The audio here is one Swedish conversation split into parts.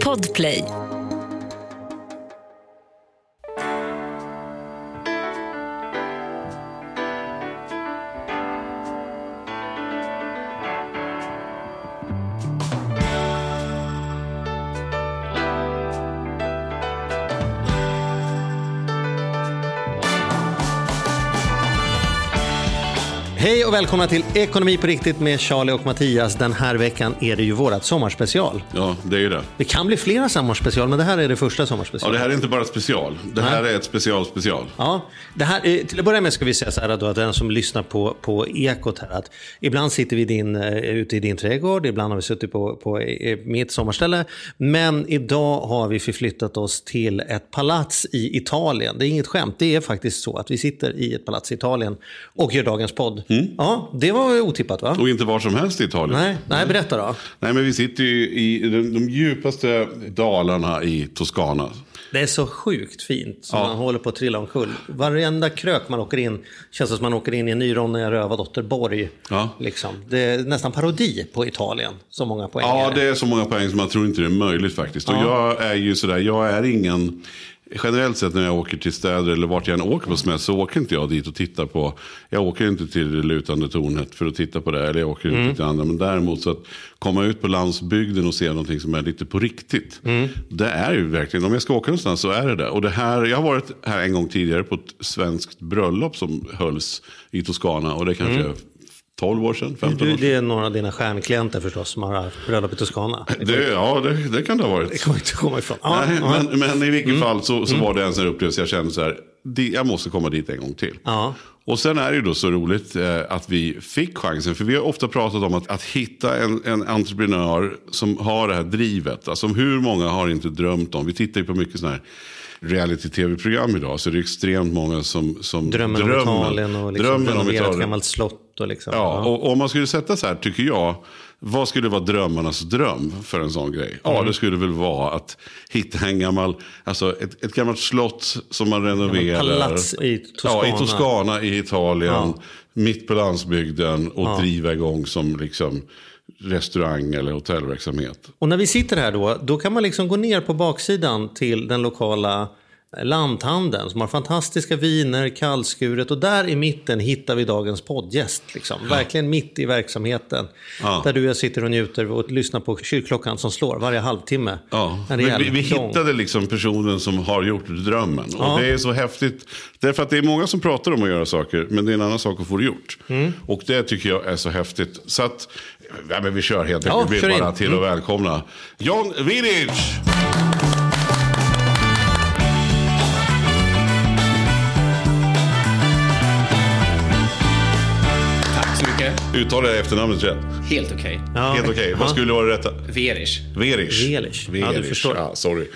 Podplay. Och välkomna till Ekonomi på riktigt med Charlie och Mattias. Den här veckan är det ju vårat sommarspecial. Ja, det är ju det. Det kan bli flera sommarspecial, men det här är det första Ja, sommarspecial. det här är inte bara special. Det här är ett special special. Ja, det här, eh, till att börja med ska vi säga så här då, att den som lyssnar på, på Ekot här, att ibland sitter vi din, eh, ute i din trädgård, ibland har vi suttit på, på eh, mitt sommarställe, men idag har vi förflyttat oss till ett palats i Italien. Det är inget skämt, det är faktiskt så att vi sitter i ett palats i Italien och gör dagens podd. Ja, det var otippat va? Och inte var som helst i Italien. Nej, nej, berätta då. Nej, men vi sitter ju i de, de djupaste dalarna i Toscana. Det är så sjukt fint som Ja. man håller på att trilla omkull. Varenda krök man åker in känns som man åker in i en ny Ronja Rövardotter-borg. Ja. Liksom. Det är nästan parodi på Italien. Så många poäng Ja, är det är så många poäng som man tror inte det är möjligt faktiskt. Och jag är ju sådär, jag är ingen... Generellt sett när jag åker till städer eller vart jag än åker på semester så åker inte jag dit och tittar på. Jag åker inte till det lutande tornet för att titta på det. Eller jag åker inte till andra. Men däremot så att komma ut på landsbygden och se någonting som är lite på riktigt. Det är ju verkligen, om jag ska åka någonstans så är det det. Och det här, jag har varit här en gång tidigare på ett svenskt bröllop som hölls i Toscana. Och det kanske är 12 år sedan, 15 år Du, sedan. det är några av dina stjärnklienter förstås som har haft bröllop i Toscana. Det Det, ja, det, det kan det ha varit. kommer inte komma ifrån. Ja, Nej, men, men i vilket fall så, så var det en sån upplevelse jag kände så här. "Di- Jag måste komma dit en gång till. Ja. Och sen är det ju då så roligt eh, att vi fick chansen. För vi har ofta pratat om att, att hitta en, en entreprenör som har det här drivet. Alltså hur många har inte drömt om. Vi tittar ju på mycket sådana här reality-tv-program idag. Så det är extremt många som, som Drömmen om Italien och liksom drömmen om ett gammalt slott. Och liksom. Ja, och om man skulle sätta så här, tycker jag. Vad skulle vara drömmarnas dröm för en sån grej? Ja, Mm. det skulle väl vara att hitta en gammal, alltså ett, ett gammalt slott som man renoverar. palats i Toscana. Ja, i Toscana i Italien. Ja. Mitt på landsbygden och driva igång som liksom restaurang eller hotellverksamhet. Och när vi sitter här då, då kan man liksom gå ner på baksidan till den lokala lanthandeln som har fantastiska viner, kallskuret och där i mitten hittar vi dagens poddgäst. Liksom. Verkligen mitt i verksamheten. Ja. Där du och jag sitter och njuter och lyssnar på kyrkklockan som slår varje halvtimme. Ja, vi, vi, vi hittade liksom personen som har gjort drömmen. Ja. Och det är så häftigt. Därför att det är många som pratar om att göra saker, men det är en annan sak att få det gjort. Mm. Och det tycker jag är så häftigt. Så att, ja, men vi kör helt Ja, enkelt. vi kör vill in. bara till och välkomna John Vidic! Uttalar jag efternamnet rätt? Helt okej. Ja. Helt okej. Vad skulle vara det rätta? Verish. Verish. Verish. Ja, du förstår. Ja, sorry.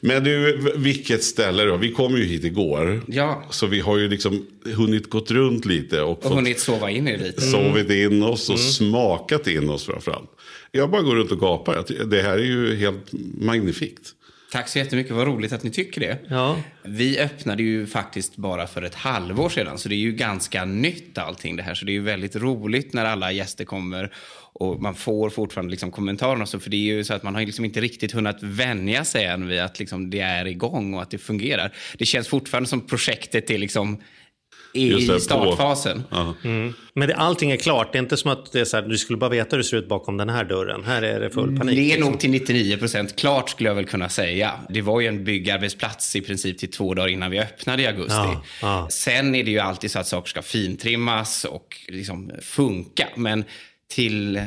Men du, vilket ställe då? Vi kom ju hit igår. Ja. Så vi har ju liksom hunnit gått runt lite. Och, Och hunnit sova in er lite. sovit in oss och smakat in oss framförallt. Jag bara går runt och gapar. Det här är ju helt magnifikt. Tack så jättemycket. Vad roligt att ni tycker det. Ja. Vi öppnade ju faktiskt bara för ett halvår sedan, så det är ju ganska nytt allting det här. Så det är ju väldigt roligt när alla gäster kommer och man får fortfarande liksom kommentarerna. och Så, för det är ju så att man har liksom inte riktigt hunnit vänja sig än vid att liksom det är igång och att det fungerar. Det känns fortfarande som projektet är liksom i startfasen. Ja. Men det, allting är klart. Det är inte som att det är så här, du skulle bara veta hur det ser ut bakom den här dörren. Här är det full panik. Det är liksom. nog till 99 procent klart skulle jag väl kunna säga. Det var ju en byggarbetsplats i princip till två dagar innan vi öppnade i augusti. Ja, ja. Sen är det ju alltid så att saker ska fintrimmas och liksom funka. Men till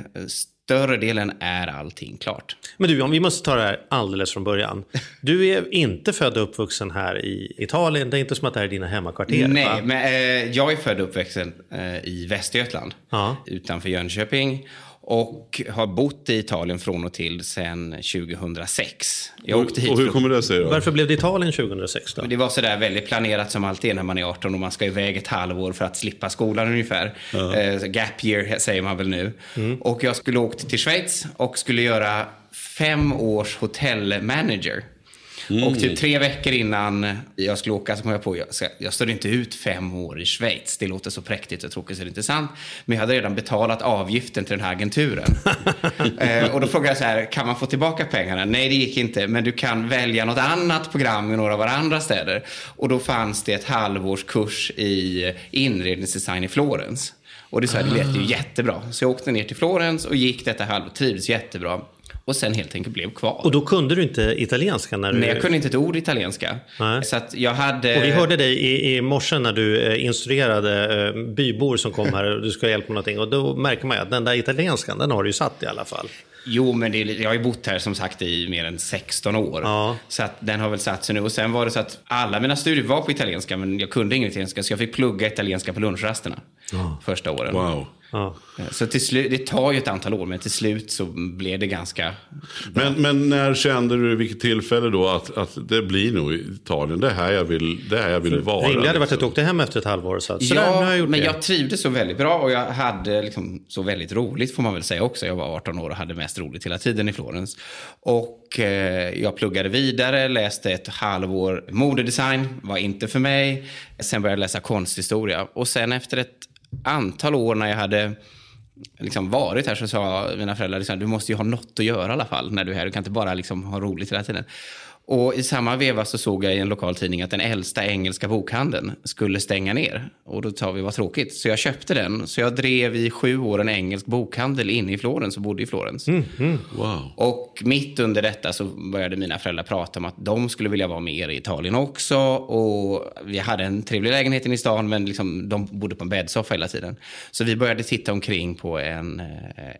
större delen är allting klart. Men du, om vi måste ta det här alldeles från början. Du är inte född och uppvuxen här i Italien. Det är inte som att det här är dina hemmakvarter. Nej, va? men eh, jag är född och uppvuxen eh, i Västergötland Ja. utanför Jönköping. Och har bott i Italien från och till sedan 2006. Jag åkte hit Och hur från- kommer det sig då? Varför blev det Italien 2006 då? Det var sådär väldigt planerat som alltid är när man är 18 och man ska iväg ett halvår för att slippa skolan ungefär. Eh, gap year säger man väl nu. Och jag skulle åka till Schweiz och skulle göra fem års hotellmanager. Och typ tre veckor innan jag skulle åka så kom jag på jag, jag står inte ut fem år i Schweiz. Det låter så präktigt och tråkigt så det är inte sant. Men jag hade redan betalat avgiften till den här agenturen. eh, och då frågade jag så här, kan man få tillbaka pengarna? Nej, det gick inte. Men du kan välja något annat program i några av våra andra städer. Och då fanns det ett halvårs kurs i inredningsdesign i Florens. Och det, så här, det lät ju jättebra. Så jag åkte ner till Florens och gick detta halvår, trivdes jättebra. Och sen helt enkelt blev kvar. Och då kunde du inte italienska? När du... Nej, jag kunde inte ett ord italienska. Nej. Så att jag hade... Och vi hörde dig i, i morse när du eh, instruerade eh, bybor som kom här och du ska hjälpa med någonting. Och då märker man ju att den där italienskan, den har du ju satt i alla fall. Jo, men det jag har ju bott här som sagt i mer än 16 år. Ja. Så att den har väl satt sig nu. Och sen var det så att alla mina studier var på italienska, men jag kunde ingen italienska. Så jag fick plugga italienska på lunchrasterna första åren. Wow. Ja. Så till slut, det tar ju ett antal år, men till slut så blev det ganska... Men, men när kände du, vilket tillfälle då, att, att det blir nog Italien, det är här jag vill, det är här jag vill vara? Rimligt hade varit att liksom. du åkte hem efter ett halvår och sa Ja, jag gjort men det. jag trivdes så väldigt bra och jag hade liksom så väldigt roligt får man väl säga också. Jag var 18 år och hade mest roligt hela tiden i Florens. Och eh, jag pluggade vidare, läste ett halvår modedesign, var inte för mig. Sen började jag läsa konsthistoria och sen efter ett antal år när jag hade liksom varit här så sa mina föräldrar liksom, du måste ju ha något att göra i alla fall när du är här. Du kan inte bara liksom ha roligt hela tiden. Och i samma veva så såg jag i en lokal tidning att den äldsta engelska bokhandeln skulle stänga ner. Och då sa vi vad tråkigt. Så jag köpte den. Så jag drev i sju år en engelsk bokhandel inne i Florens och bodde i Florens. Wow. Och mitt under detta så började mina föräldrar prata om att de skulle vilja vara med i Italien också. Och vi hade en trevlig lägenhet inne i stan men liksom, de bodde på en bäddsoffa hela tiden. Så vi började titta omkring på en, eh,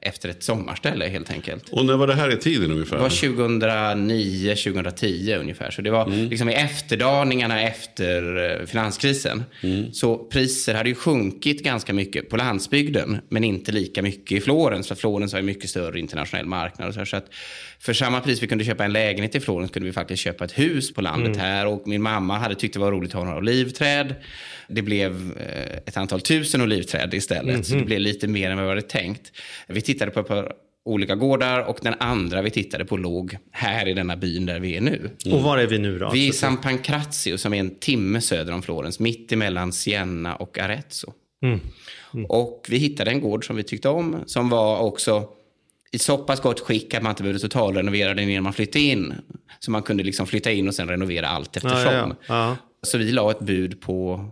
efter ett sommarställe helt enkelt. Och när var det här i tiden ungefär? Det var 2009, 2010 ungefär. Så det var liksom i efterdaningarna efter eh, finanskrisen. Så priser hade ju sjunkit ganska mycket på landsbygden, men inte lika mycket i Florens. För Florens har ju mycket större internationell marknad. Och så, här. så att för samma pris vi kunde köpa en lägenhet i Florens kunde vi faktiskt köpa ett hus på landet här. Och min mamma hade tyckt det var roligt att ha några olivträd. Det blev eh, ett antal tusen olivträd istället. Så det blev lite mer än vad vi hade tänkt. Vi tittade på ett par olika gårdar och den andra vi tittade på låg här i denna byn där vi är nu. Och var är vi nu då? Vi är i Alltså, San Pancrazio som är en timme söder om Florens, mitt emellan Siena och Arezzo. Och vi hittade en gård som vi tyckte om, som var också i så pass gott skick att man inte behövde totalrenovera den innan man flyttade in. Så man kunde liksom flytta in och sen renovera allt eftersom. Ja, ja, ja. Så vi la ett bud på,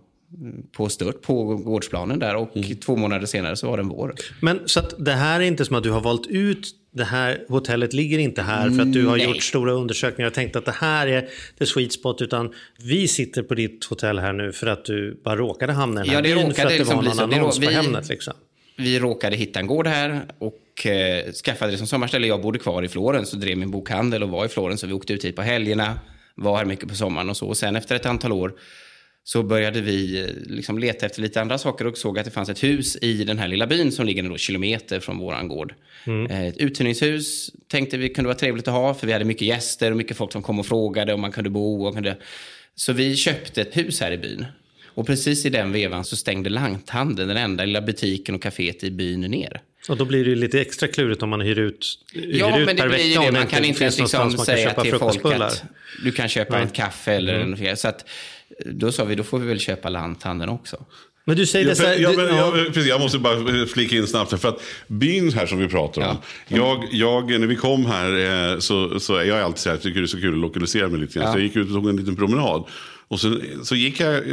på stört på gårdsplanen där och två månader senare så var den vår. Men så att det här är inte som att du har valt ut det här hotellet ligger inte här för att du har Nej. gjort stora undersökningar och tänkt att det här är the sweet spot utan vi sitter på ditt hotell här nu för att du bara råkade hamna i den här Ja, det råkade för att det liksom var någon rå- annons på vi- Hemnet liksom. Vi råkade hitta en gård här och eh, skaffade det som sommarställe. Jag bodde kvar i Florens och drev min bokhandel och var i Florens. Vi åkte ut hit på helgerna, var här mycket på sommaren och så. Och sen efter ett antal år så började vi eh, liksom leta efter lite andra saker och såg att det fanns ett hus i den här lilla byn som ligger några kilometer från våran gård. Eh, Ett uthyrningshus tänkte vi kunde vara trevligt att ha för vi hade mycket gäster och mycket folk som kom och frågade om man kunde bo. Och kunde... Så vi köpte ett hus här i byn. Och precis i den vevan så stängde lanthandeln, den enda lilla butiken och kaféet i byn, ner. Och då blir det ju lite extra klurigt om man hyr ut, hyr Ja, ut men det per blir vecka det. Man kan inte liksom säga till folk att du kan köpa Nej. ett kaffe eller en Så att, då sa vi, då får vi väl köpa lanthandeln också. Men du säger Ja, här, ja, du, men, ja. ja, precis, jag måste bara flika in snabbt. För att byn här som vi pratar om. Jag, jag, när vi kom här eh, så, så jag är alltid så här, jag tycker det är så kul att lokalisera mig lite grann. Ja. Så jag gick ut och tog en liten promenad. Och så, så gick jag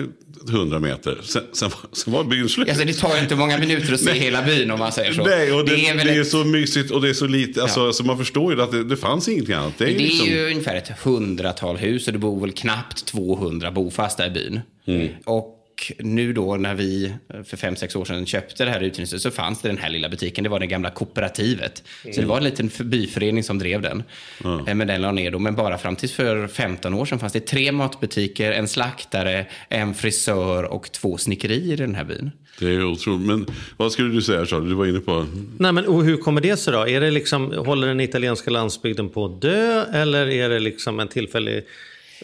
100 meter. Sen, sen, sen var byn slut. Alltså, det tar inte många minuter att se hela byn om man säger så. Nej, och det, det, är är, väl ett- så mysigt och det är så lite. Alltså, så man förstår ju att det, det fanns ingenting annat. Det är, Det är liksom, ju ungefär ett hundratal hus och det bor väl knappt 200 bofasta i byn. Mm. Och nu då när vi för fem sex år sedan köpte det här uthyrningshuset så fanns det den här lilla butiken. Det var det gamla kooperativet. Så det var en liten byförening som drev den. Eh, Men den la ner då. Men bara fram tills för 15 år sedan fanns det tre matbutiker, en slaktare, en frisör och två snickerier i den här byn. det är otroligt. Men vad skulle du säga Charlie? Du var inne på... Nej, men och hur kommer det sig då? Är det liksom, håller den italienska landsbygden på att dö eller är det liksom en tillfällig...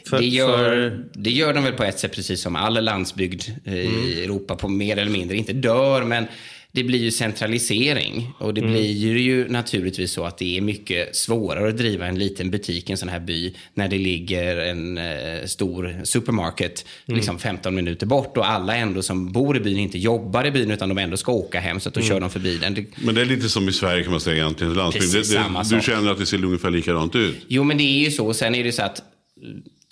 För, det, gör, för- det gör de väl på ett sätt precis som all landsbygd eh, Mm. i Europa på mer eller mindre. Inte dör, men det blir ju centralisering och det mm. blir ju naturligtvis så att det är mycket svårare att driva en liten butik i en sån här by när det ligger en eh, stor supermarket mm. liksom 15 minuter bort och alla ändå som bor i byn inte jobbar i byn utan de ändå ska åka hem så att då mm. kör de förbi den. Det... Men det är lite som i Sverige kan man säga egentligen, landsbygd. Det, det, du känner att det ser ungefär likadant ut? Jo, men det är ju så. Sen är det så att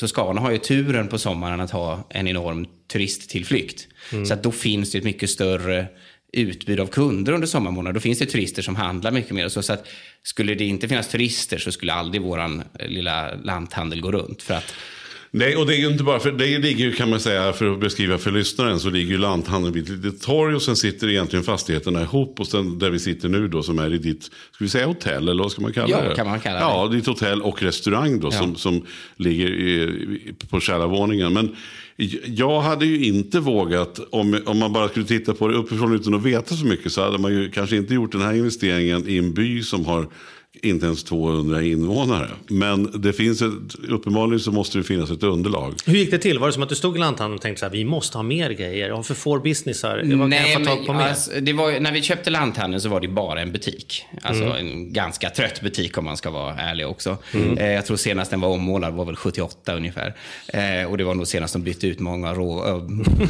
Toscana har ju turen på sommaren att ha en enorm turisttillflykt. Mm. Så att då finns det ett mycket större utbud av kunder under sommarmånaderna. Då finns det turister som handlar mycket mer. Så, så att skulle det inte finnas turister så skulle aldrig vår eh, lilla lanthandel gå runt. För att Nej, och det är ju inte bara för det ligger ju kan man säga för att beskriva för lyssnaren så ligger ju lanthandeln vid ett litet torg och sen sitter egentligen fastigheterna ihop och sen där vi sitter nu då som är i ditt, ska vi säga hotell eller vad ska man kalla ja, det? Ja, kan man kalla det. Ja, ditt hotell och restaurang då ja. som, som ligger i, på källarvåningen. Men jag hade ju inte vågat, om, om man bara skulle titta på det uppifrån utan att veta så mycket, så hade man ju kanske inte gjort den här investeringen i en by som har inte ens 200 invånare. Men det finns ett, uppenbarligen så måste det finnas ett underlag. Hur gick det till? Var det som att du stod i lanthandeln och tänkte så här, vi måste ha mer grejer, jag har för få businessar, vad Nej, kan jag få tag på mer? Alltså, det var, när vi köpte lanthandeln så var det bara en butik. Alltså mm. en ganska trött butik om man ska vara ärlig också. Mm. Eh, jag tror senast den var ommålad var väl 78 ungefär. Eh, och det var nog senast de bytte ut många rå, äh,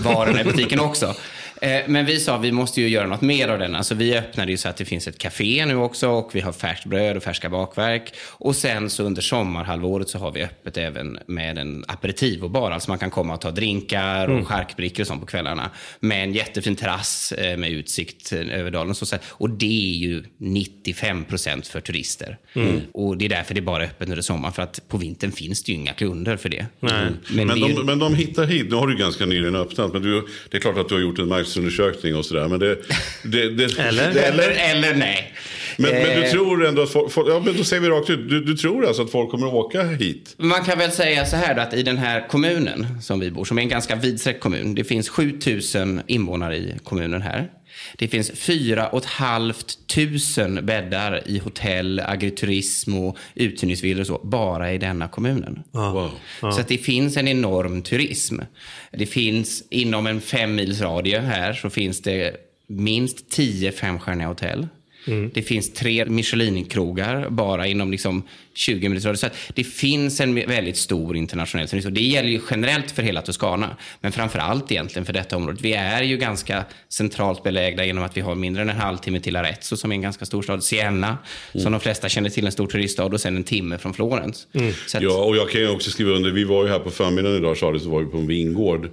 varorna i butiken också. Eh, men vi sa vi måste ju göra något mer av den. Alltså vi öppnade ju så att det finns ett café nu också och vi har färskt bröd och färska bakverk. Och sen så under sommarhalvåret så har vi öppet även med en aperitivobar. Alltså man kan komma och ta drinkar och mm. charkbrickor och sånt på kvällarna. Med en jättefin terrass eh, med utsikt över dalen. Och det är ju 95 procent för turister. Mm. Och det är därför det är bara öppet under sommaren. För att på vintern finns det ju inga kunder för det. Mm. Men, men, de, ju... men de hittar hit. Nu har du ganska nyligen öppnat. Men du, det är klart att du har gjort en marknadsundersökning och sådär. Men det, det, det, eller? eller? eller nej. Men, men, du eh. tror ändå att folk, ja, men då säger vi rakt ut, du, du, tror alltså att folk kommer att åka hit? Man kan väl säga så här då, att i den här kommunen som vi bor, som är en ganska vidsträckt kommun, det finns 7000 invånare i kommunen här. Det finns 4 500 bäddar i hotell, agriturism och uthyrningsvillor och så, bara i denna kommunen. Wow. Wow. Så det finns en enorm turism. Det finns inom en fem mils radie här så finns det minst 10 femstjärniga hotell. Mm. Det finns tre Michelin-krogar bara inom liksom 20 minuter. Så det finns en väldigt stor internationell turism. Det gäller ju generellt för hela Toscana, men framför allt egentligen för detta området. Vi är ju ganska centralt belägna genom att vi har mindre än en halvtimme till Arezzo som är en ganska stor stad. Siena, mm. som de flesta känner till, en stor turiststad och sen en timme från Florens. Mm. Att... Ja, och jag kan ju också skriva under. Vi var ju här på förmiddagen idag, Charlie, så var vi på en vingård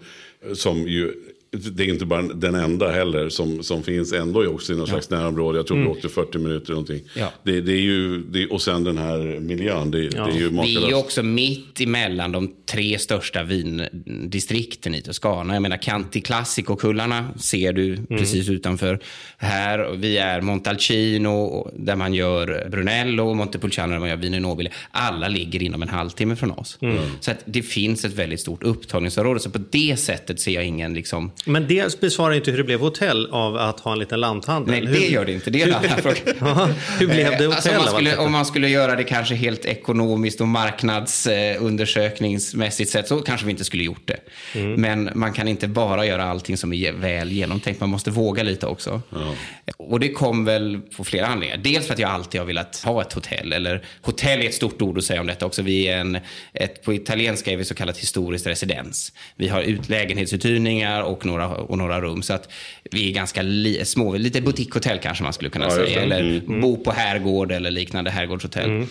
som ju det är inte bara den enda heller som, som finns ändå också i någon ja. slags närområde. Jag tror mm. vi åkte 40 minuter någonting. Ja. Det, det är ju, det, och sen den här miljön. Det, ja. det är ju Vi är ju också mitt emellan de tre största vindistrikten i Toscana. Jag menar Canti Classico-kullarna ser du mm. precis utanför här. Vi är Montalcino där man gör Brunello och Montepulciano där man gör Vino Nobile. Alla ligger inom en halvtimme från oss. Mm. Så att det finns ett väldigt stort upptagningsområde. Så på det sättet ser jag ingen liksom, men det besvarar inte hur det blev hotell av att ha en liten lanthandel. Nej, det gör det inte. Det är en annan fråga. hur blev det hotell? Alltså, om, man skulle, om man skulle göra det kanske helt ekonomiskt och marknadsundersökningsmässigt sett så kanske vi inte skulle gjort det. Mm. Men man kan inte bara göra allting som är väl genomtänkt. Man måste våga lite också. Ja. Och det kom väl på flera anledningar. Dels för att jag alltid har velat ha ett hotell. Eller hotell är ett stort ord att säga om detta också. Vi är en, ett, på italienska är vi så kallat historiskt residens. Vi har ut, lägenhetsuthyrningar och några, och några rum. Så att vi är ganska li, små, lite butikshotell kanske man skulle kunna ja, säga. Eller mm, mm. bo på herrgård eller liknande herrgårdshotell. Mm.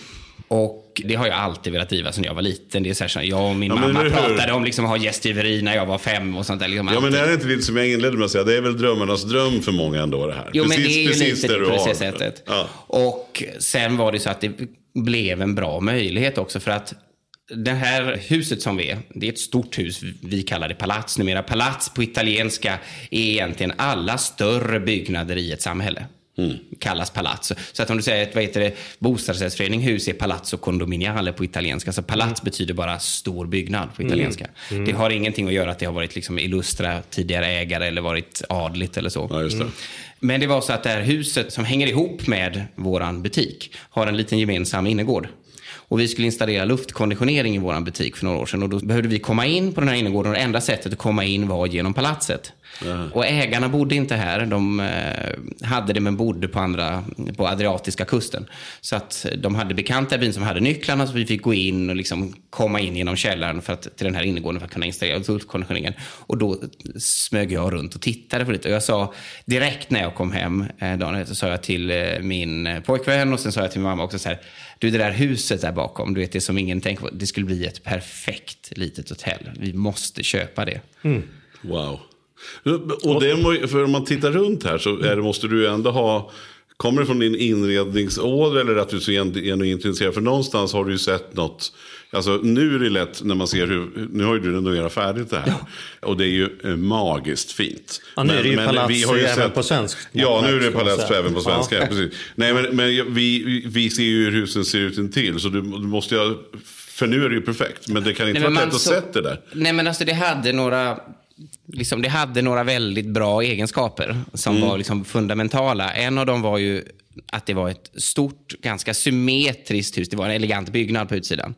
Och det har jag alltid velat driva sedan jag var liten. Det är så här, jag och min ja, mamma pratade om liksom att ha gästgiveri när jag var fem och sånt där. Liksom ja, men det är inte lite som jag inledde med att säga. Det är väl drömmarnas dröm för många ändå det här. Jo, precis, men det är ju lite det på det sättet. Ja. Och sen var det så att det blev en bra möjlighet också för att det här huset som vi är, det är ett stort hus. Vi kallar det palats numera. Palats på italienska är egentligen alla större byggnader i ett samhälle. Mm. Kallas palazzo. Så att om du säger ett vad heter det, bostadsrättsförening, hus är palazzo condominiale på italienska. Så palats mm. betyder bara stor byggnad på italienska. Mm. Det har ingenting att göra att det har varit liksom illustra tidigare ägare eller varit adligt eller så. Ja, det. Mm. Men det var så att det här huset som hänger ihop med våran butik har en liten gemensam innergård. Och vi skulle installera luftkonditionering i vår butik för några år sedan. Och då behövde vi komma in på den här innergården och det enda sättet att komma in var genom palatset. Och ägarna bodde inte här. De eh, hade det men bodde på, andra, på Adriatiska kusten. Så att de hade bekanta i byn som hade nycklarna så vi fick gå in och liksom komma in genom källaren för att, till den här innergården för att kunna installera luftkonditioneringen. Och då smög jag runt och tittade på det. Och jag sa direkt när jag kom hem eh, dagen efter sa jag till eh, min pojkvän och sen sa jag till min mamma också så här. Du, det där huset där bakom, du vet det som ingen tänker på. Det skulle bli ett perfekt litet hotell. Vi måste köpa det. Mm. Wow. Och det, för om man tittar runt här så är det, måste du ändå ha Kommer det från din inredningsåder eller att du så är intresserad? För någonstans har du ju sett något. Alltså nu är det lätt när man ser hur, nu har ju du renoverat färdigt det här. Ja. Och det är ju eh, magiskt fint. Ja, nu är det ju palats vi har ju även på svenska. Ja, nu är det palats även på svenska. Ja. Precis. Nej, men, men vi, vi ser ju hur husen ser ut intill. Så du, du måste ju, för nu är det ju perfekt. Men det kan inte vara lätt att sätta det där. Nej, men alltså det hade några liksom, det hade några väldigt bra egenskaper som mm. var liksom fundamentala. En av dem var ju att det var ett stort, ganska symmetriskt hus. Det var en elegant byggnad på utsidan.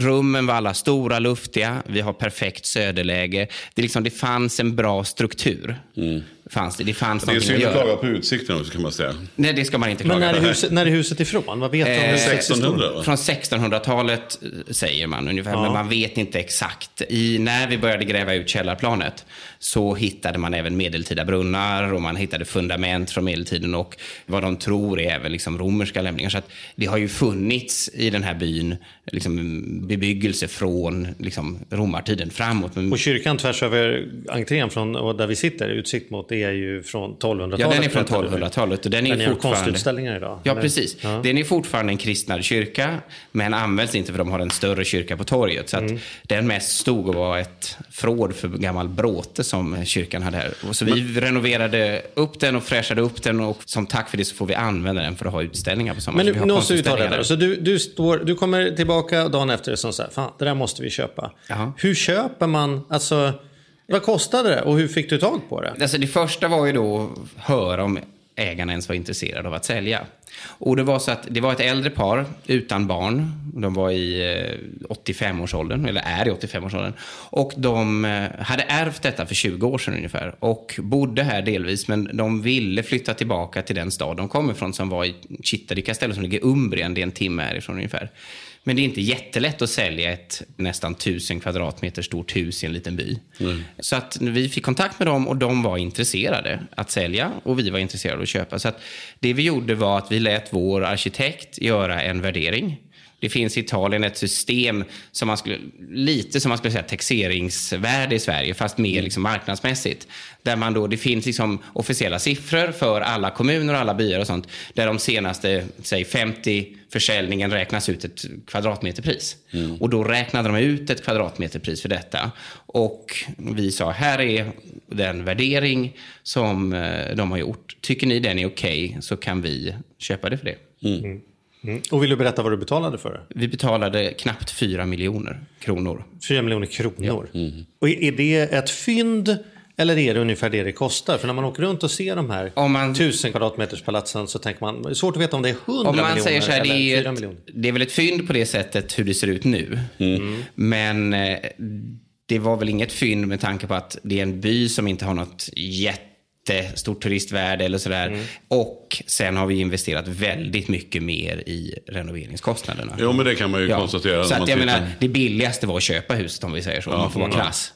Rummen var alla stora, luftiga. Vi har perfekt söderläge. Det, liksom, det fanns en bra struktur. Mm fanns det. Det fanns det är synd att klaga på utsikten också kan man säga. Nej, det ska man inte klaga Men när är huset, när är huset ifrån? Vad vet du? Eh, 1600 va? Från 1600-talet säger man ungefär, ja. men man vet inte exakt. I, när vi började gräva ut källarplanet så hittade man även medeltida brunnar och man hittade fundament från medeltiden och vad de tror är även liksom romerska lämningar. Så att det har ju funnits i den här byn liksom bebyggelse från liksom romartiden framåt. Och kyrkan tvärs över entrén från där vi sitter, utsikt mot är ju från 1200-talet. Ja, den är från 1200-talet. Och den är, den är fortfarande... konstutställningar idag. Ja, precis. Ja. Den är fortfarande en kristnad kyrka, men används inte för de har en större kyrka på torget. Så att mm. den mest stod och var ett förråd för gammal bråte som kyrkan hade här. Och så vi men... renoverade upp den och fräschade upp den och som tack för det så får vi använda den för att ha utställningar på sommaren. Men nu måste vi ta det där. Så du, du, står, du kommer tillbaka dagen efter och säger, fan, det där måste vi köpa. Jaha. Hur köper man, alltså vad kostade det och hur fick du tag på det? Alltså det första var ju då att höra om ägarna ens var intresserade av att sälja. Och det var så att det var ett äldre par utan barn. De var i eh, 85-årsåldern, eller är i 85-årsåldern. Och de eh, hade ärvt detta för 20 år sedan ungefär. Och bodde här delvis, men de ville flytta tillbaka till den stad de kommer ifrån som var i Chittadika ställe som ligger i Umbrien, det är en timme härifrån ungefär. Men det är inte jättelätt att sälja ett nästan tusen kvadratmeter stort hus i en liten by. Mm. Så att vi fick kontakt med dem och de var intresserade att sälja och vi var intresserade att köpa. Så att det vi gjorde var att vi lät vår arkitekt göra en värdering det finns i Italien ett system som man skulle, lite som man skulle säga taxeringsvärde i Sverige, fast mer liksom marknadsmässigt. Där man då, det finns liksom officiella siffror för alla kommuner och alla byar och sånt. Där de senaste, säg 50 försäljningen räknas ut ett kvadratmeterpris. Mm. Och då räknade de ut ett kvadratmeterpris för detta. Och vi sa, här är den värdering som eh, de har gjort. Tycker ni den är okej okay, så kan vi köpa det för det. Mm. Mm. Mm. Och vill du berätta vad du betalade för det? Vi betalade knappt 4 miljoner kronor. 4 miljoner kronor? Ja. Mm. Och är det ett fynd eller är det ungefär det det kostar? För när man åker runt och ser de här om man, tusen kvadratmeters palatsen så tänker man, det är svårt att veta om det är 100 miljoner säger så här, eller det är, 4 miljoner. Det är väl ett fynd på det sättet hur det ser ut nu. Mm. Men eh, det var väl inget fynd med tanke på att det är en by som inte har något jätte jättestort turistvärde eller sådär. Mm. Och sen har vi investerat väldigt mycket mer i renoveringskostnaderna. Jo, men det kan man ju ja. konstatera. Så att, jag menar, det billigaste var att köpa huset om vi säger så, ja, om man får vara krass.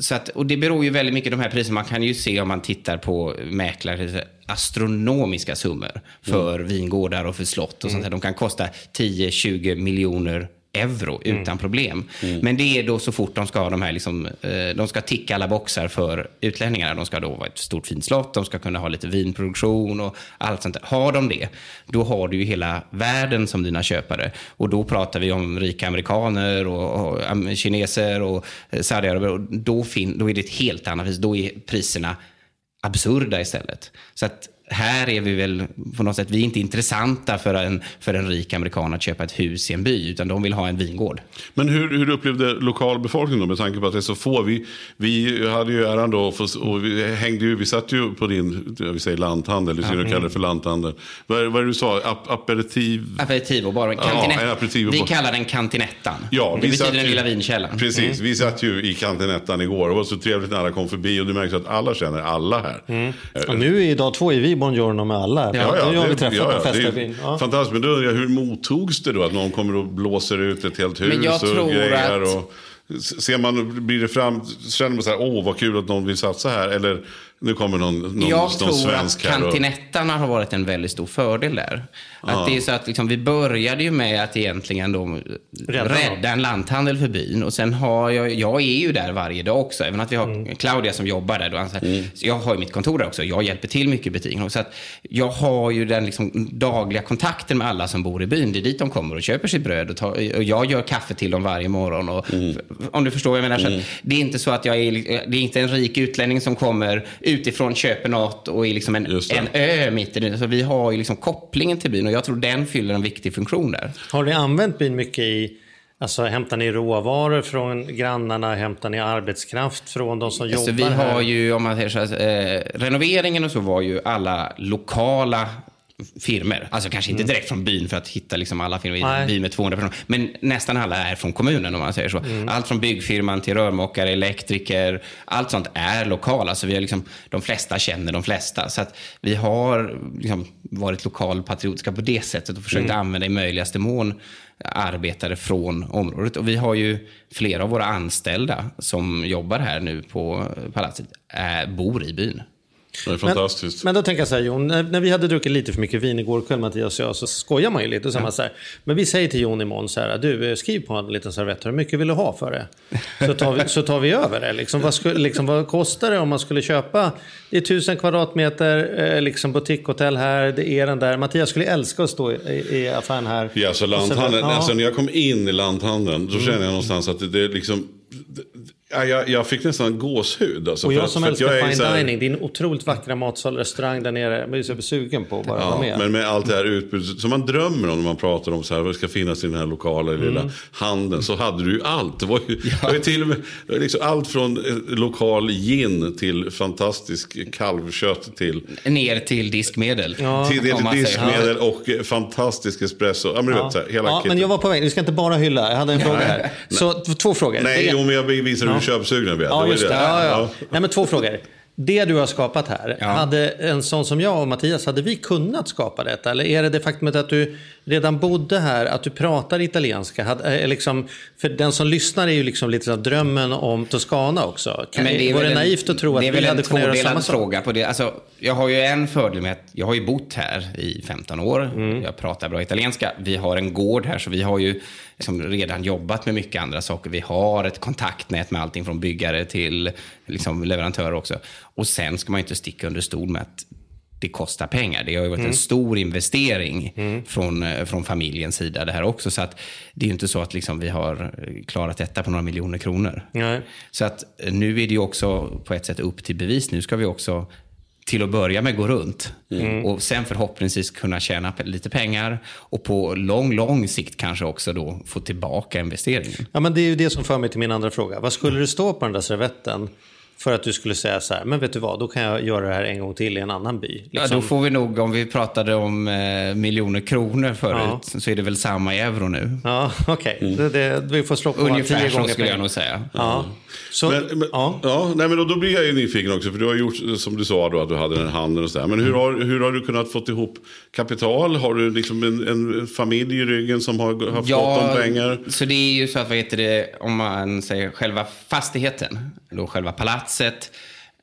Så att, och det beror ju väldigt mycket på de här priserna. Man kan ju se om man tittar på mäklare astronomiska summor för mm. vingårdar och för slott och sånt. Mm. De kan kosta 10-20 miljoner euro mm. utan problem. Mm. Men det är då så fort de ska ha de här, liksom, eh, de ska ticka alla boxar för utlänningarna. De ska då vara ett stort fint slott, de ska kunna ha lite vinproduktion och allt sånt där. Har de det, då har du ju hela världen som dina köpare. Och då pratar vi om rika amerikaner och, och kineser och eh, saudiaraber. Då, då är det ett helt annat pris. Då är priserna absurda istället. Så att här är vi väl på något sätt, vi är inte intressanta för en, för en rik amerikan att köpa ett hus i en by, utan de vill ha en vingård. Men hur, hur upplevde lokalbefolkningen då med tanke på att det är så få? Vi, vi hade ju äran då, och vi hängde ju, vi satt ju på din, vi säger lanthandel, du mm. kallar det för lanthandel. Vad, vad är det du sa? Ap aperitiv? Aperitivo, bara kantinett. Ja, aperitivo. Vi kallar den kantinettan. Ja, det betyder den lilla vinkällan. Precis, mm. vi satt ju i kantinettan igår och det var så trevligt när alla kom förbi och du märkte att alla känner alla här. Mm. Och nu är dag två i vi Buongiorno med alla. Ja, ja, nu har vi träffat ja, ja, och festat ja. Fantastiskt, men då undrar jag hur mottogs det då att någon kommer och blåser ut ett helt hus och grejer? Att... Och, ser man, blir det fram, känner man så här, åh vad kul att någon vill satsa här? Eller nu kommer någon, någon, jag någon svensk här. Jag tror att kantinettarna har varit en väldigt stor fördel där. Att det är så att liksom, vi började ju med att egentligen då rädda, rädda en lanthandel för byn. Och sen har jag, jag är ju där varje dag också. Även att vi har mm. Claudia som jobbar där. Då, alltså, mm. jag har ju mitt kontor där också. Jag hjälper till mycket i butiken. Så att jag har ju den liksom, dagliga kontakten med alla som bor i byn. Det är dit de kommer och köper sitt bröd. Och, tar, och jag gör kaffe till dem varje morgon. Och, mm. Om du förstår vad jag menar. Mm. det är inte så att jag är, det är inte en rik utlänning som kommer utifrån, köper något och är liksom en, en ö mitt i det. Så vi har ju liksom kopplingen till byn och jag tror den fyller en viktig funktion där. Har ni använt byn mycket i Alltså hämtar ni råvaror från grannarna, hämtar ni arbetskraft från de som alltså, jobbar vi har här? ju, om man säger så här, eh, renoveringen och så var ju alla lokala firmer. Alltså kanske inte mm. direkt från byn för att hitta liksom alla firmor i en by med 200 personer. Men nästan alla är från kommunen om man säger så. Mm. Allt från byggfirman till rörmokare, elektriker. Allt sånt är lokalt. Alltså vi har liksom, de flesta känner de flesta. Så att vi har liksom varit lokalpatriotiska på det sättet och försökt mm. använda i möjligaste mån arbetare från området. Och vi har ju flera av våra anställda som jobbar här nu på palatset, är, bor i byn. Det är fantastiskt. Men, men då tänker jag så här Jon, när, när, vi hade druckit lite för mycket vin igår kväll Mattias och jag så skojar man ju lite. Och så, ja. så här, men vi säger till Jon imorgon så här, du eh, skriv på en liten servett, hur mycket vill du ha för det? Så tar vi, så tar vi över det. Liksom, vad, skulle, liksom, vad kostar det om man skulle köpa, det är tusen kvadratmeter eh, liksom butikshotell här, det är den där. Mattias skulle älska att stå i, i affären här. Ja, så lanthandeln, alltså när jag kom in i lanthandeln, då kände jag någonstans att det, det liksom Ja, jag, jag, fick nästan gåshud. Alltså, och jag som älskar fine här... dining, din otroligt vackra matsal, restaurang där nere. Jag är så sugen på att bara ja, vara med. Men med allt det här utbudet som man drömmer om när man pratar om så här, vad ska finnas i den här lokala mm. lilla handeln. Så hade du ju allt. Det var ju, ja. det var ju till och med liksom allt från eh, lokal gin till fantastisk kalvkött till... Ner till diskmedel. Ja. Till, till diskmedel och eh, fantastisk espresso. Ja, men, ja. Vet, hela ja, men jag var på väg, vi ska inte bara hylla. Jag hade en fråga här. Så två frågor. Nej, jo, men jag visar hur köpsugna vi är. Ja, just det. Ja, ja. Nej, men två frågor. Det du har skapat här, ja. hade en sån som jag och Mattias, hade vi kunnat skapa detta? Eller är det det faktumet att du redan bodde här, att du pratar italienska? Hade, eh, liksom, för den som lyssnar är ju liksom lite så drömmen om Toscana också. Kan, Men det är det naivt att tro att vi hade kunnat göra samma sak? fråga på det. Alltså, jag har ju en fördel med att jag har ju bott här i 15 år. Mm. Jag pratar bra italienska. Vi har en gård här, så vi har ju liksom redan jobbat med mycket andra saker. Vi har ett kontaktnät med allting från byggare till liksom leverantörer också. Och sen ska man ju inte sticka under stol med att det kostar pengar. Det har ju varit mm. en stor investering mm. från, eh, från familjens sida det här också. Så att det är ju inte så att liksom vi har klarat detta på några miljoner kronor. Nej. Så att eh, nu är det ju också på ett sätt upp till bevis. Nu ska vi också till att börja med gå runt. Mm. Och sen förhoppningsvis kunna tjäna lite pengar och på lång, lång sikt kanske också då få tillbaka investeringen. Ja, men det är ju det som för mig till min andra fråga. Vad skulle det stå på den där servetten för att du skulle säga så här, men vet du vad, då kan jag göra det här en gång till i en annan by. Liksom. Ja, då liksom- får vi nog, om vi pratade om eh, miljoner kronor förut, ja. så är det väl samma i euro nu. Ja, okej. Okay. Mm. vi får slå på Ungefär tio gånger så skulle jag nog säga. Ja. Så, men, men, ja. ja nej, men då, då blir jag ju nyfiken också, för du har gjort, som du sa, då, att du hade den här handeln och sådär. Men hur mm. har, hur har du kunnat få ihop kapital? Har du liksom en, en familj i ryggen som har haft ja, gott om pengar? Så det är ju så att, vad heter det, om man säger själva fastigheten, då själva palatset,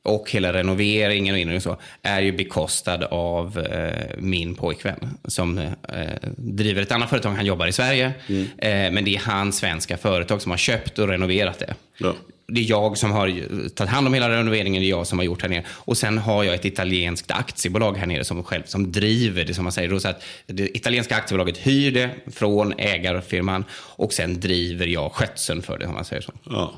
och hela renoveringen och så är ju bekostad av eh, min pojkvän som eh, driver ett annat företag. Han jobbar i Sverige, mm. eh, men det är hans svenska företag som har köpt och renoverat det. Ja. Det är jag som har tagit hand om hela renoveringen, det är jag som har gjort här nere. Och sen har jag ett italienskt aktiebolag här nere som, själv, som driver det, som man säger. Så att det italienska aktiebolaget hyr det från ägarfirman och sen driver jag skötseln för det, om man säger så. Ja.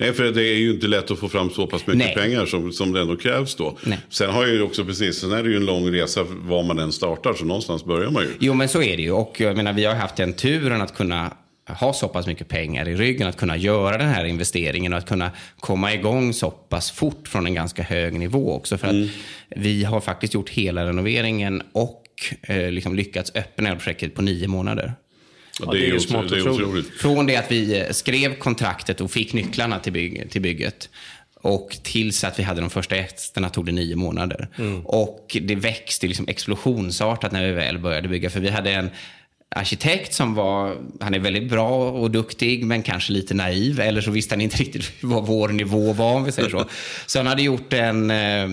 Nej, för det är ju inte lätt att få fram så pass mycket Nej. pengar som, som det ändå krävs då. Nej. Sen har jag ju också precis, sen är det ju en lång resa var man än startar, så någonstans börjar man ju. Jo, men så är det ju. Och jag menar, vi har haft den turen att kunna ha så pass mycket pengar i ryggen, att kunna göra den här investeringen och att kunna komma igång så pass fort från en ganska hög nivå också. För att vi har faktiskt gjort hela renoveringen och eh, liksom lyckats öppna projektet på nio månader. Ja, det är ju smått det är otroligt. otroligt. Från det att vi eh, skrev kontraktet och fick nycklarna till, bygg, till bygget och tills att vi hade de första gästerna tog det nio månader. Och det växte liksom explosionsartat när vi väl började bygga. För vi hade en arkitekt som var, han är väldigt bra och duktig men kanske lite naiv. Eller så visste han inte riktigt vad vår nivå var om vi säger så. Så han hade gjort en, eh,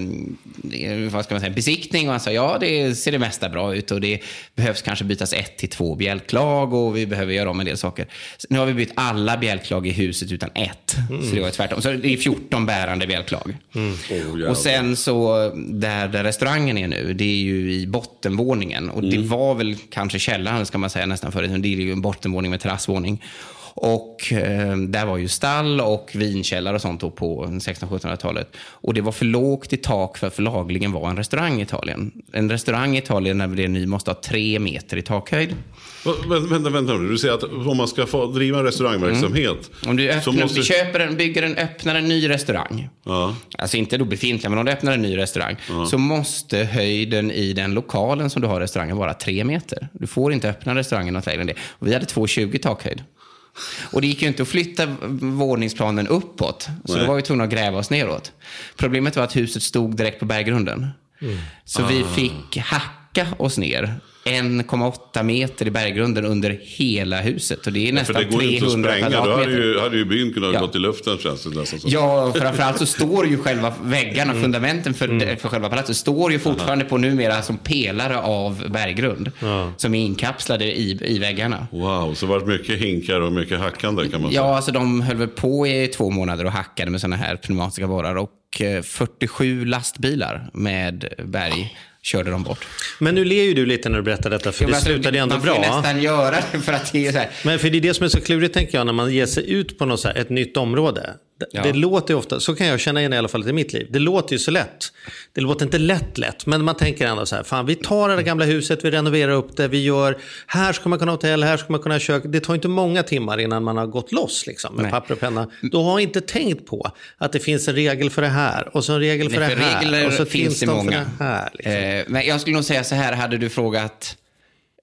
vad ska man säga, besiktning och han sa ja det ser det mesta bra ut och det behövs kanske bytas ett till två bjälklag och vi behöver göra om en del saker. Så nu har vi bytt alla bjälklag i huset utan ett. Så det var tvärtom. Så det är 14 bärande bjälklag. Åh, jävlar. Och sen så, där, där restaurangen är nu, det är ju i bottenvåningen. Och det var väl kanske källaren, ska man säga nästan förut. Det är ju en bottenvåning med terrassvåning. Och eh, där var ju stall och vinkällare och sånt på 1600-1700-talet. Och det var för lågt i tak för att förlagligen vara en restaurang i Italien. En restaurang i Italien när det är ny måste ha tre meter i takhöjd. Vänta, vänta nu. Du säger att om man ska få driva en restaurangverksamhet. Om du så öppnar, måste... vi köper en, bygger en, öppnar en ny restaurang. Ja. Alltså inte då befintliga, men om du öppnar en ny restaurang. Så måste höjden i den lokalen som du har restaurangen vara tre meter. Du får inte öppna restaurangen något lägre än det. Och vi hade 2,20 takhöjd. Och det gick ju inte att flytta våningsplanen uppåt. Så Nej. då var vi tvungna att gräva oss neråt. Problemet var att huset stod direkt på berggrunden. Så vi fick hacka oss ner 1,8 meter i berggrunden under hela huset. Och det är För nästan det går ju inte att 300 spränga. Då hade ju, hade ju byn kunnat Ja. gått i luften känns det nästan som. Ja, framförallt så står ju själva väggarna, fundamenten för, för själva palatset, står ju fortfarande på numera som pelare av berggrund. Som är inkapslade i, i väggarna. Wow, så var det mycket hinkar och mycket hackande kan man säga. Ja, alltså de höll väl på i två månader och hackade med sådana här pneumatiska borrar. Och eh, 47 lastbilar med berg körde de bort. Men nu ler ju du lite när du berättar detta, för men det alltså, slutade ju ändå man får bra. nästan göra det för att det är så här. Men för det är det som är så klurigt tänker jag när man ger sig ut på något så här, ett nytt område. Det, Ja. det låter ju ofta, så kan jag känna igen i alla fall i mitt liv. Det låter ju så lätt. Det låter inte lätt lätt, men man tänker ändå så här, fan vi tar det där gamla huset, vi renoverar upp det, vi gör, här ska man kunna ha hotell, här ska man kunna ha kök. Det tar inte många timmar innan man har gått loss liksom, med Nej. papper och penna. Då har inte tänkt på att det finns en regel för det här och så en regel för Nej, det för här. regler och så finns det de många. Det här, liksom. Eh, men jag skulle nog säga så här, hade du frågat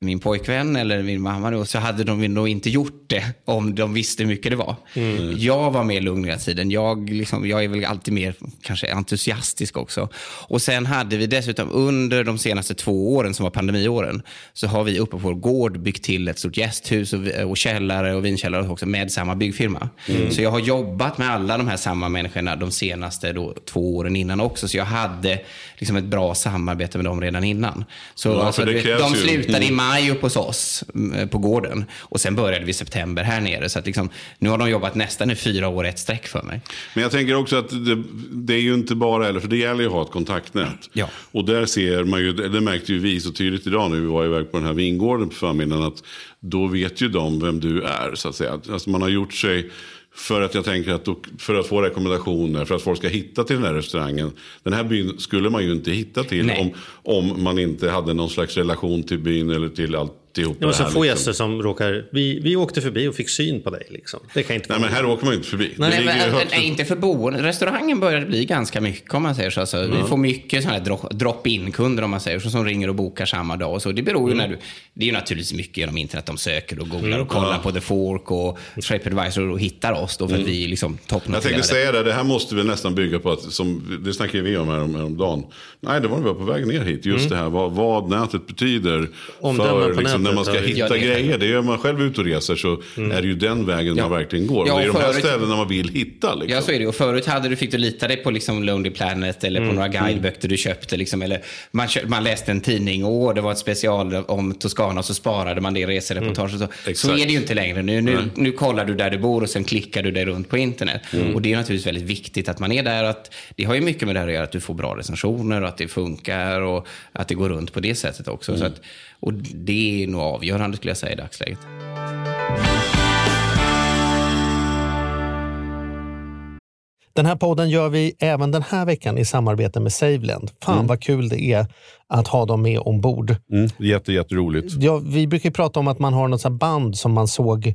min pojkvän eller min mamma då, så hade de nog inte gjort det om de visste hur mycket det var. Mm. Jag var mer lugn hela tiden. Jag, liksom, jag är väl alltid mer kanske entusiastisk också. Och sen hade vi dessutom under de senaste två åren som var pandemiåren så har vi uppe på vår gård byggt till ett stort gästhus och, och källare och vinkällare också med samma byggfirma. Så jag har jobbat med alla de här samma människorna de senaste då, två åren innan också. Så jag hade liksom ett bra samarbete med dem redan innan. Så Ja, alltså, det vet, de ju. slutade i Mm. Maj uppe hos oss mm, på gården. Och sen började vi i september här nere. Så att liksom, nu har de jobbat nästan i fyra år ett streck för mig. Men jag tänker också att det, det är ju inte bara, eller för det gäller ju att ha ett kontaktnät. Ja. Och där ser man ju, det märkte ju vi så tydligt idag när vi var iväg på den här vingården på förmiddagen, att då vet ju de vem du är så att säga. Alltså man har gjort sig, för att jag tänker att för att få rekommendationer, för att folk ska hitta till den här restaurangen. Den här byn skulle man ju inte hitta till Nej. om, om man inte hade någon slags relation till byn eller till alltihop Det det här, få liksom. gäster som råkar... Vi, vi åkte förbi och fick syn på dig. Liksom. Det kan inte Nej men här åker man ju inte förbi. Nej, det Nej, men, högt nej, inte för boende. Restaurangen börjar bli ganska mycket om man säger så. Alltså, Vi får mycket sådana här dro- drop-in-kunder om man säger så, som ringer och bokar samma dag. Och så. Det beror ju när du, det är ju naturligtvis mycket genom internet de söker och googlar och kollar på The Fork och TripAdvisor och hittar oss då för att vi är liksom Jag tänkte säga det, det här måste väl nästan bygga på att, som, det snackade vi om härom, häromdagen. Nej, det var vi var på väg ner hit. Just det här vad, vad nätet betyder Omdömen för på liksom, när man ska hitta Ja, det är- grejer. Det gör man själv ute och reser så är det ju den vägen Ja. man verkligen går. Ja, och det är de här förut- ställena man vill hitta. Liksom. Ja, så är det. Och förut hade du, fick du lita dig på liksom Lonely Planet eller på Mm. några guideböcker du köpte. Liksom, eller man, köp, man läste en tidning och det var ett special om Toscana och så sparade man det i resereportage. och Så. så Mm. Är det ju inte längre. Nu, nu, nu kollar du där du bor och sen klickar du dig runt på internet. Mm. Och det är naturligtvis väldigt viktigt att man är där. Att, det har ju mycket med det här att göra, att du får bra recensioner och att det funkar och att det går runt på det sättet också. Mm. Så att, och det är nog avgörande skulle jag säga i dagsläget. Den här podden gör vi även den här veckan i samarbete med Saveland. Fan mm. vad kul det är att ha dem med ombord. Mm, jätte, jätteroligt. Ja, vi brukar prata om att man har något band som man såg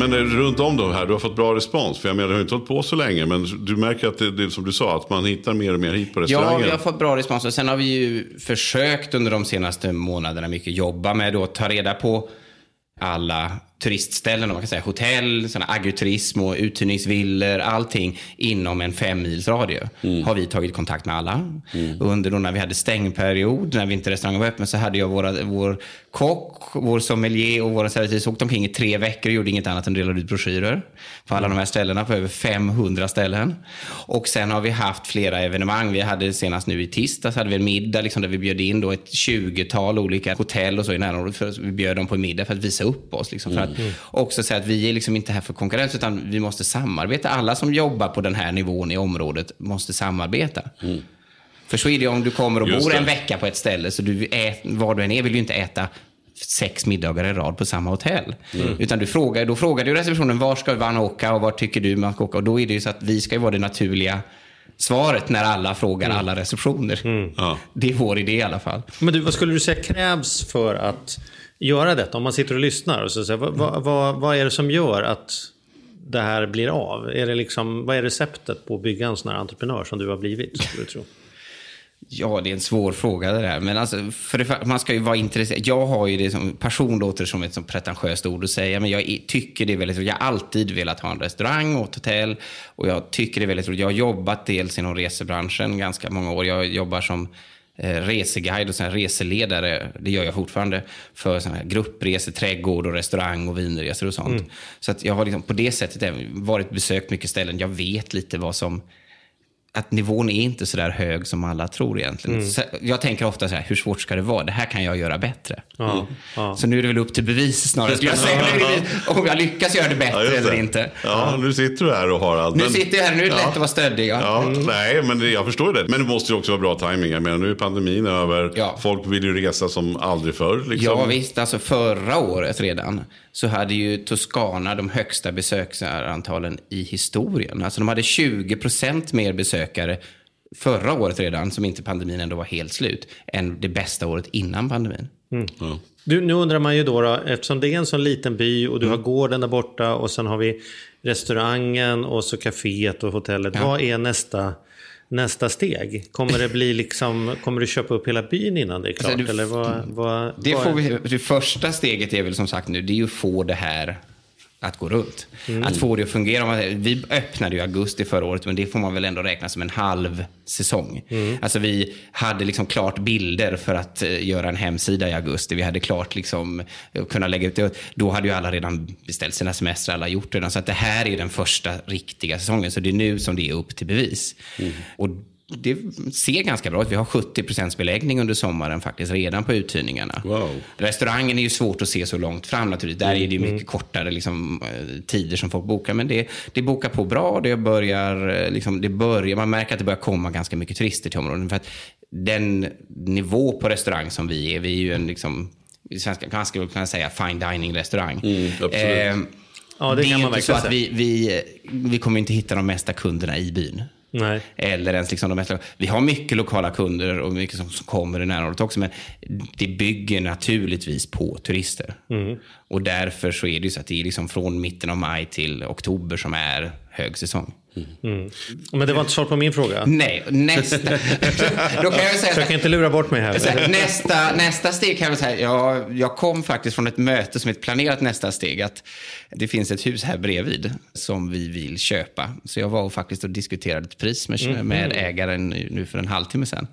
Men runt om då här, du har fått bra respons. För jag menar, du har inte hållit på så länge. Men du märker att det, det är som du sa, att man hittar mer och mer hit på restaurangen. Ja, vi har fått bra respons. Och sen har vi ju försökt under de senaste månaderna mycket jobba med att ta reda på alla turistställen, man kan säga hotell, agroturism och uthyrningsvillor, allting inom en fem mils radie. Mm. Har vi tagit kontakt med alla. Mm. Under då när vi hade stängperiod, när vi inte restaurangen var öppen, så hade jag våra, vår kock, vår sommelier och våra servitris åkt omkring i tre veckor och gjorde inget annat än delade ut broschyrer på alla de här ställena, på över 500 ställen. Och sen har vi haft flera evenemang. Vi hade senast nu i tisdags hade vi en middag liksom, där vi bjöd in då ett 20-tal olika hotell och så i närområdet. Vi bjöd dem på middag för att visa upp oss. Liksom, för att mm. också säga att vi är liksom inte här för konkurrens, utan vi måste samarbeta. Alla som jobbar på den här nivån i området måste samarbeta. Mm. För så är det om du kommer och Just bor det. en vecka på ett ställe, så du ät, var du än är vill du inte äta sex middagar i rad på samma hotell. Mm. Utan du frågar, då frågar du receptionen, var ska man åka och var tycker du man ska åka? Och då är det ju så att vi ska vara det naturliga svaret när alla frågar mm. alla receptioner. Mm. Ja. Det är vår idé i alla fall. Men du, vad skulle du säga krävs för att göra detta? Om man sitter och lyssnar, och så så, vad, vad, vad, vad är det som gör att det här blir av? Är det liksom, vad är receptet på att bygga en sån här entreprenör som du har blivit? Skulle du tro? Ja, det är en svår fråga det där. Men alltså, för det, man ska ju vara intresserad. Jag har ju det som, passion låter som ett så pretentiöst ord att säga, men jag tycker det är väldigt roligt. Jag har alltid velat ha en restaurang och ett hotell och jag tycker det är väldigt roligt. Jag har jobbat dels inom resebranschen ganska många år. Jag jobbar som reseguide och sen reseledare, det gör jag fortfarande, för såna här gruppresor, trädgård och restaurang och vinresor och sånt. Mm. Så att jag har liksom på det sättet varit besökt mycket ställen. Jag vet lite vad som att nivån är inte så där hög som alla tror egentligen. Mm. Så jag tänker ofta så här, hur svårt ska det vara? Det här kan jag göra bättre. Ja, mm. ja. Så nu är det väl upp till bevis snarare, skulle jag säga. Om jag lyckas göra det bättre ja, eller inte. Ja, nu sitter du här och har allt. Nu men... sitter jag här, nu är det lätt att vara stöddig. Ja. Mm. Nej, men jag förstår det. Men det måste ju också vara bra tajming. Jag menar, nu är pandemin över. Folk vill ju resa som aldrig förr. Liksom. Ja, visst. Alltså förra året redan så hade ju Toscana de högsta besöksantalen i historien. Alltså de hade 20 procent mer besökare förra året redan, som inte pandemin ändå var helt slut, än det bästa året innan pandemin. Mm. Ja. Du, nu undrar man ju då, då, eftersom det är en sån liten by och du mm. har gården där borta och sen har vi restaurangen och så kaféet och hotellet. Ja. Vad är nästa nästa steg? Kommer det bli liksom, kommer du köpa upp hela byn innan det är klart? Alltså, du, eller vad, vad, det, vad vi, det första steget är väl som sagt nu, det är ju att få det här att gå runt. Mm. Att få det att fungera. Vi öppnade i augusti förra året, men det får man väl ändå räkna som en halv säsong. Mm. Alltså vi hade liksom klart bilder för att uh, göra en hemsida i augusti. Vi hade klart liksom uh, kunna lägga ut det. Då hade ju alla redan beställt sina semestrar, alla gjort redan. Så att det här är den första riktiga säsongen. Så det är nu som det är upp till bevis. Mm. Och det ser ganska bra ut. Vi har 70 procents beläggning under sommaren faktiskt redan på uthyrningarna. Wow. Restaurangen är ju svårt att se så långt fram naturligtvis. Där är det ju mycket kortare liksom, eh, tider som folk bokar. Men det, det bokar på bra. Det börjar, eh, liksom, det börjar, man märker att det börjar komma ganska mycket turister till området. För att den nivå på restaurang som vi är, vi är ju en liksom, i svenska man skulle kunna säga fine dining-restaurang. Mm, absolut. Eh, Ja, det det, är kan man inte så att vi, vi, vi kommer inte hitta de mesta kunderna i byn. Nej. Eller ens liksom de mesta, vi har mycket lokala kunder och mycket som, som kommer i närområdet också. Men det bygger naturligtvis på turister. Mm. Och därför så är det ju så att det är liksom från mitten av maj till oktober som är högsäsong. Men det var inte svar på min fråga. Nej, nästa... Då kan jag säga Försök inte lura bort mig här. nästa, nästa steg kan jag säga, jag, jag kom faktiskt från ett möte som ett planerat nästa steg. Att det finns ett hus här bredvid som vi vill köpa. Så jag var och faktiskt och diskuterade ett pris med, med ägaren nu för en halvtimme sedan.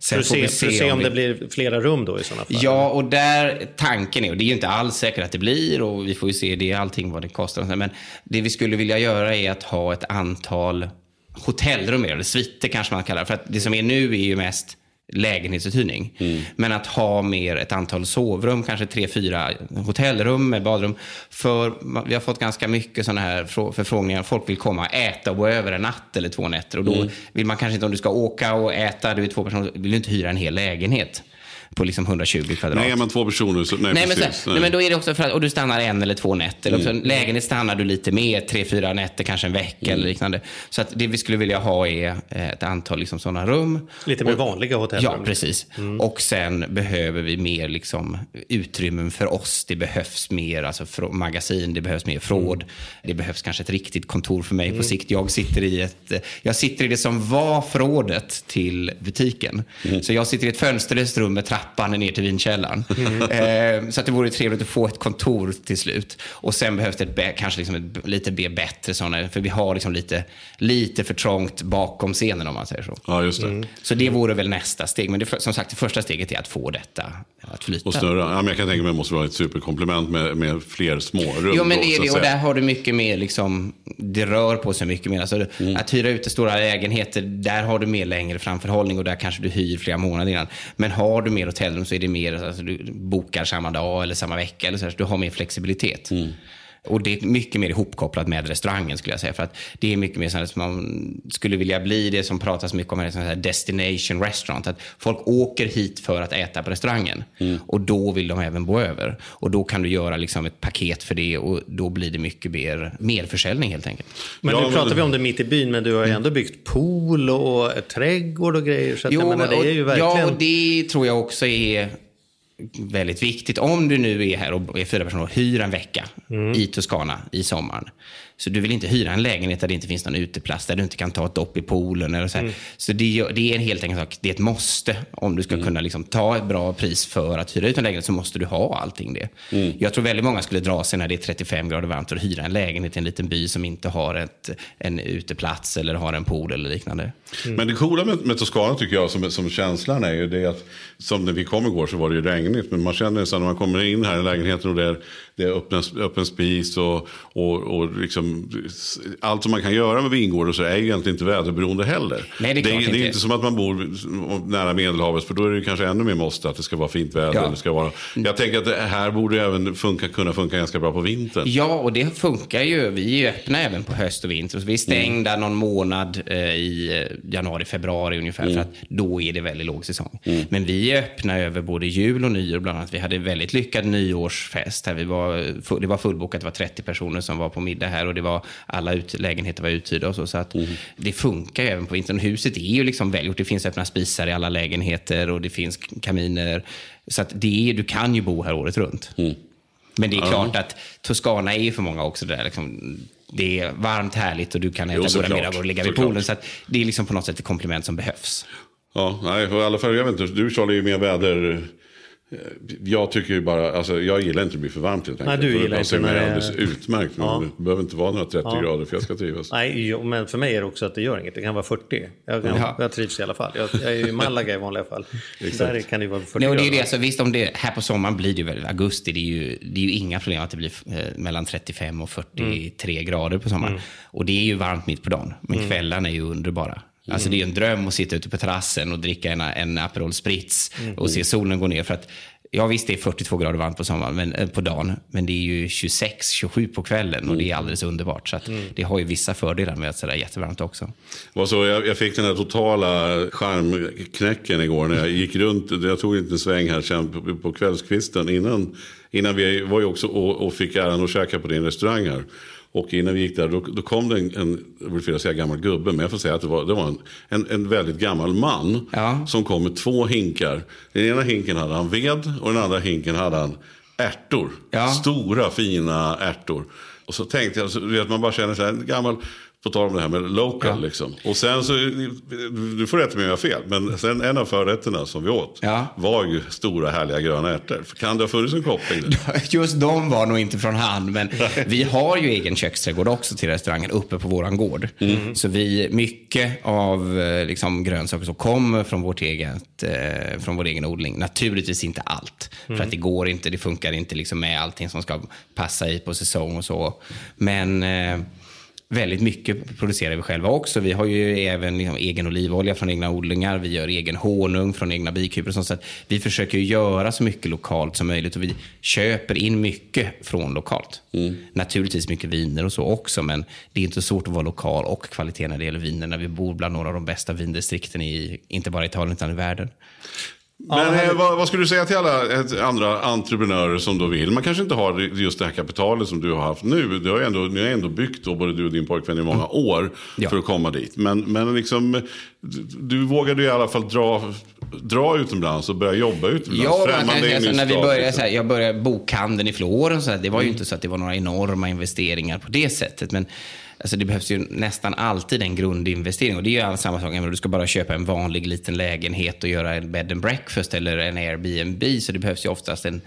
För att se, att se om det blir flera rum då i sådana fall. Ja, och där tanken är, och det är ju inte alls säkert att det blir och vi får ju se det allting vad det kostar. Men det vi skulle vilja göra är att ha ett antal hotellrum, eller sviter kanske man kallar det. För att det som är nu är ju mest lägenhetsuthyrning. Men att ha mer ett antal sovrum, kanske tre, fyra hotellrum med badrum. För vi har fått ganska mycket sådana här frå- förfrågningar. Folk vill komma och äta och bo över en natt eller två nätter. Och då vill man kanske inte, om du ska åka och äta, du är två personer, vill du inte hyra en hel lägenhet på liksom 120 kvadrat. Nej, man två personer så... Nej, Nej, men, precis. så, nej. men då är det också för att, och du stannar en eller två nätter. Mm. Också, lägenhet stannar du lite mer, tre, fyra nätter, kanske en vecka Mm. eller liknande. Så att det vi skulle vilja ha är eh, ett antal liksom, sådana rum. Lite mer Och- vanliga hotellrum. Ja, precis. Och sen behöver vi mer liksom, utrymmen för oss. Det behövs mer alltså, magasin, det behövs mer förråd. Det behövs kanske ett riktigt kontor för mig på sikt. Jag sitter i ett, jag sitter i det som var förrådet till butiken. Så jag sitter i ett fönsterlöst rum med trappan ner till vinkällaren. Eh, så att det vore trevligt att få ett kontor till slut. Och sen behövs det ett, kanske liksom ett, lite mer bättre sådana, för vi har liksom lite, lite för trångt bakom scenen om man säger så. Ja, just det. Så det vore väl nästa steg. Men det, som sagt, det första steget är att få detta att flyta. Och snurra. Ja, men jag kan tänka mig att det måste vara ett superkomplement med, med fler smårum. Jo, men det är det. Och där har du mycket mer, liksom, det rör på sig mycket mer. Alltså, Mm. Att hyra ut stora lägenheter, där har du mer längre framförhållning och där kanske du hyr flera månader innan. Men har du mer hotellrum så är det mer, alltså, du bokar samma dag eller samma vecka. Eller så, här, så du har mer flexibilitet. Mm. Och det är mycket mer ihopkopplat med restaurangen skulle jag säga. För att det är mycket mer så som man skulle vilja bli det som pratas mycket om, är sån här destination restaurant. Att folk åker hit för att äta på restaurangen. Och då vill de även bo över. Och då kan du göra liksom ett paket för det och då blir det mycket mer merförsäljning helt enkelt. Men Ja, nu men- pratar vi om det mitt i byn, men du har ju ändå byggt pool och trädgård och grejer. Så att, jag menar, det är ju verkligen... ja, och det tror jag också är väldigt viktigt. Om du nu är här och är fyra personer och hyr en vecka i Toscana i sommaren. Så du vill inte hyra en lägenhet där det inte finns någon uteplats, där du inte kan ta ett dopp i poolen. Eller så här. så det, det är en helt enkelt sak. Det är ett måste. Om du ska kunna liksom ta ett bra pris för att hyra ut en lägenhet så måste du ha allting det. Jag tror väldigt många skulle dra sig när det är 35 grader varmt och hyra en lägenhet i en liten by som inte har ett, en uteplats eller har en pool eller liknande. Men det coola med, med Toscana tycker jag som, som känslan är ju det att som när vi kom igår så var det ju regnigt. Men man känner så när man kommer in här i lägenheten och det är, det är öppen, öppen spis och, och, och liksom, allt som man kan göra med vingårdar så är egentligen inte väderberoende heller. Nej, det är klart det, är inte. inte som att man bor nära Medelhavet för då är det kanske ännu mer måste att det ska vara fint väder. Ja. Det ska vara, jag tänker att det här borde även funka, kunna funka ganska bra på vintern. Ja, och det funkar ju. Vi är ju öppna även på höst och vinter. Så vi är stängda någon månad eh, i eh, januari, februari ungefär. För att då är det väldigt låg säsong. Men vi är öppna över både jul och nyår bland annat. Vi hade väldigt lyckad nyårsfest. Här. Vi var, fu- det var fullbokat, det var 30 personer som var på middag här. Och det var, alla ut, lägenheter var uthyrda och så. Så att det funkar ju även på vintern. Huset är ju liksom välgjort. Det finns öppna spisar i alla lägenheter och det finns kaminer. Så att det är, du kan ju bo här året runt. Men det är klart att Toscana är ju för många också det där liksom, det är varmt, härligt och du kan äta goda middagar och ligga vid poolen. Så att det är liksom på något sätt ett komplement som behövs. Ja, nej, för i alla fall, jag vet inte, du Charlie är ju mer väder... eh, Jag tycker ju bara, alltså jag gillar inte att blir för varmt helt enkelt. Nej, du gillar inte när det är- alldeles utmärkt. Ja. Det behöver inte vara några 30 grader för jag ska trivas. Nej, jo, men för mig är det också att det gör inget. Det kan vara 40. Jag, kan, Ja. jag trivs i alla fall. Jag, jag är ju i Malaga i vanliga fall. Där kan det ju vara 40 Nej, och det är ju det, så visst, om det, här på sommaren blir det väl, augusti, det är ju, det är ju inga problem att det blir eh, mellan 35 och 43 Mm. grader på sommaren. Och det är ju varmt mitt på dagen, men kvällarna är ju underbara. Alltså det är en dröm att sitta ute på terrassen och dricka en, en Aperol Spritz och se solen gå ner. För att Ja visst, det är 42 grader varmt på, sommaren, men, eh, på dagen, men det är ju 26-27 på kvällen och det är alldeles underbart. Så mm. det har ju vissa fördelar med att det är jättevarmt också. Så, jag, jag, fick den här totala charmknäcken igår när jag gick runt. Jag tog inte en sväng här sen på, på kvällskvisten innan, innan vi var ju också och, och fick äran att käka på din restaurang här. Och innan vi gick där, då, då kom det en, en jag vill säga gammal gubbe, men jag får säga att det var, det var en, en, en väldigt gammal man. Ja. Som kom med två hinkar. Den ena hinken hade han ved och den andra hinken hade han ärtor. Ja. Stora fina ärtor. Och så tänkte jag, så vet man bara känner sig en gammal på tal om det här med local ja. liksom. Och sen så, du får rätt mig om jag har fel, men sen en av förrätterna som vi åt ja. var ju stora härliga gröna ärtor. Kan det ha funnits en koppling där? Just de var nog inte från han, men vi har ju egen köksträdgård också till restaurangen uppe på våran gård. Mm. Så vi, mycket av eh, liksom, grönsaker som kommer från, vårt eget, eh, från vår egen odling. Naturligtvis inte allt, mm. för att det går inte, det funkar inte liksom med allting som ska passa i på säsong och så. Men eh, Väldigt mycket producerar vi själva också. Vi har ju även liksom egen olivolja från egna odlingar. Vi gör egen honung från egna bikupor. Så att vi försöker göra så mycket lokalt som möjligt och vi köper in mycket från lokalt. Mm. Naturligtvis mycket viner och så också, men det är inte svårt att vara lokal och kvalitet när det gäller viner när vi bor bland några av de bästa vindistrikten i, inte bara Italien utan i världen. Men ja, eh, vad, vad, skulle du säga till alla andra entreprenörer som då vill? Man kanske inte har just det här kapitalet som du har haft nu. Du har ändå, ni har ändå byggt, då, både du och din pojkvän, i många mm. år ja. för att komma dit. Men, men liksom, du vågade i alla fall dra, dra utomlands och börja jobba utomlands. Ja, alltså, när vi började, så här, jag började bokhandeln i här, det var ju mm. inte så att det var några enorma investeringar på det sättet. Men Alltså det behövs ju nästan alltid en grundinvestering. Och det är ju samma sak. Du ska bara köpa en vanlig liten lägenhet och göra en bed and breakfast eller en Airbnb. Så det behövs ju oftast en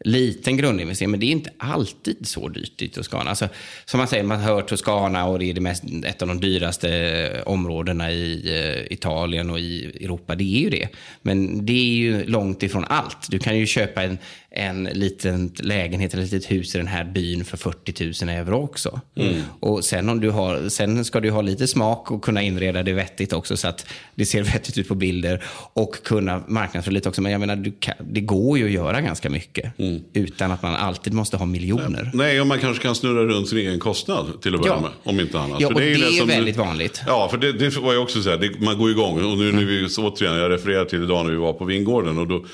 liten grundinvestering, men det är inte alltid så dyrt i Toscana. Alltså, som man säger, man hör Toscana och det är det mest, ett av de dyraste eh, områdena i eh, Italien och i Europa. Det är ju det. Men det är ju långt ifrån allt. Du kan ju köpa en, en liten lägenhet eller ett litet hus i den här byn för 40 000 euro också. Mm. Och sen, om du har, sen ska du ha lite smak och kunna inreda det vettigt också så att det ser vettigt ut på bilder och kunna marknadsföra lite också. Men jag menar, kan, det går ju att göra ganska mycket mm. utan att man alltid måste ha miljoner. Nej, och man kanske kan snurra runt sin egen kostnad till att börja ja. med, om inte annat. Ja, och det är, det är väldigt du, vanligt. Ja, för det, det var ju också så här, det, man går igång. Och nu, nu vi, återigen, jag refererar till idag när vi var på vingården. Och då,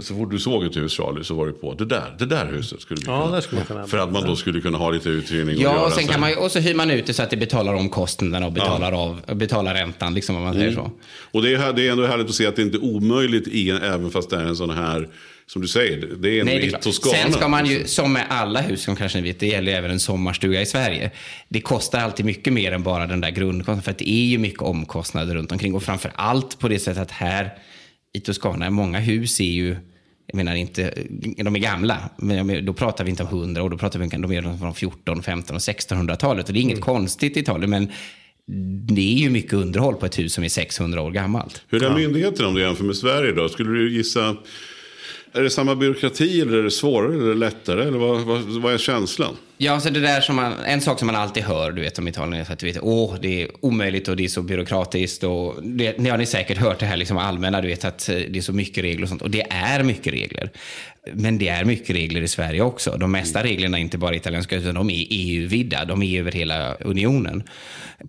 så fort du såg ett hus, Charlie, så var det på det där, det där huset skulle vi ja, kunna. Skulle kunna för att man då skulle kunna ha lite uthyrning. Och ja, och, sen kan man, och så hyr man ut det så att det betalar om kostnaderna och betalar, ja. av, och betalar räntan, liksom, om man säger mm. så. Och det är, det är ändå härligt att se att det inte är omöjligt, i, även fast det är en sån här som du säger, det är en Nej, det Toscana. Sen ska man ju, som med alla hus som kanske ni vet, det gäller även en sommarstuga i Sverige. Det kostar alltid mycket mer än bara den där grundkostnaden. För att det är ju mycket omkostnader runt omkring. Och framför allt på det sättet att här i Toscana, många hus är ju jag menar inte, de är gamla, men då pratar vi inte om 100 år, då pratar vi om de är från 14, 15 och 1600-talet. Och det är inget mm. konstigt i Italien, men det är ju mycket underhåll på ett hus som är 600 år gammalt. Hur är myndigheterna om du jämför med Sverige då? Skulle du gissa är det samma byråkrati eller är det svårare eller lättare? Eller vad, vad, vad är känslan? Ja, alltså det där som man, en sak som man alltid hör du vet, om Italien är att du vet, åh, det är omöjligt och det är så byråkratiskt. Och det, ni har ni säkert hört det här liksom allmänna, du vet att det är så mycket regler och sånt. Och det är mycket regler. Men det är mycket regler i Sverige också. De mesta reglerna är inte bara italienska, utan de är EU-vidda. De är över hela unionen.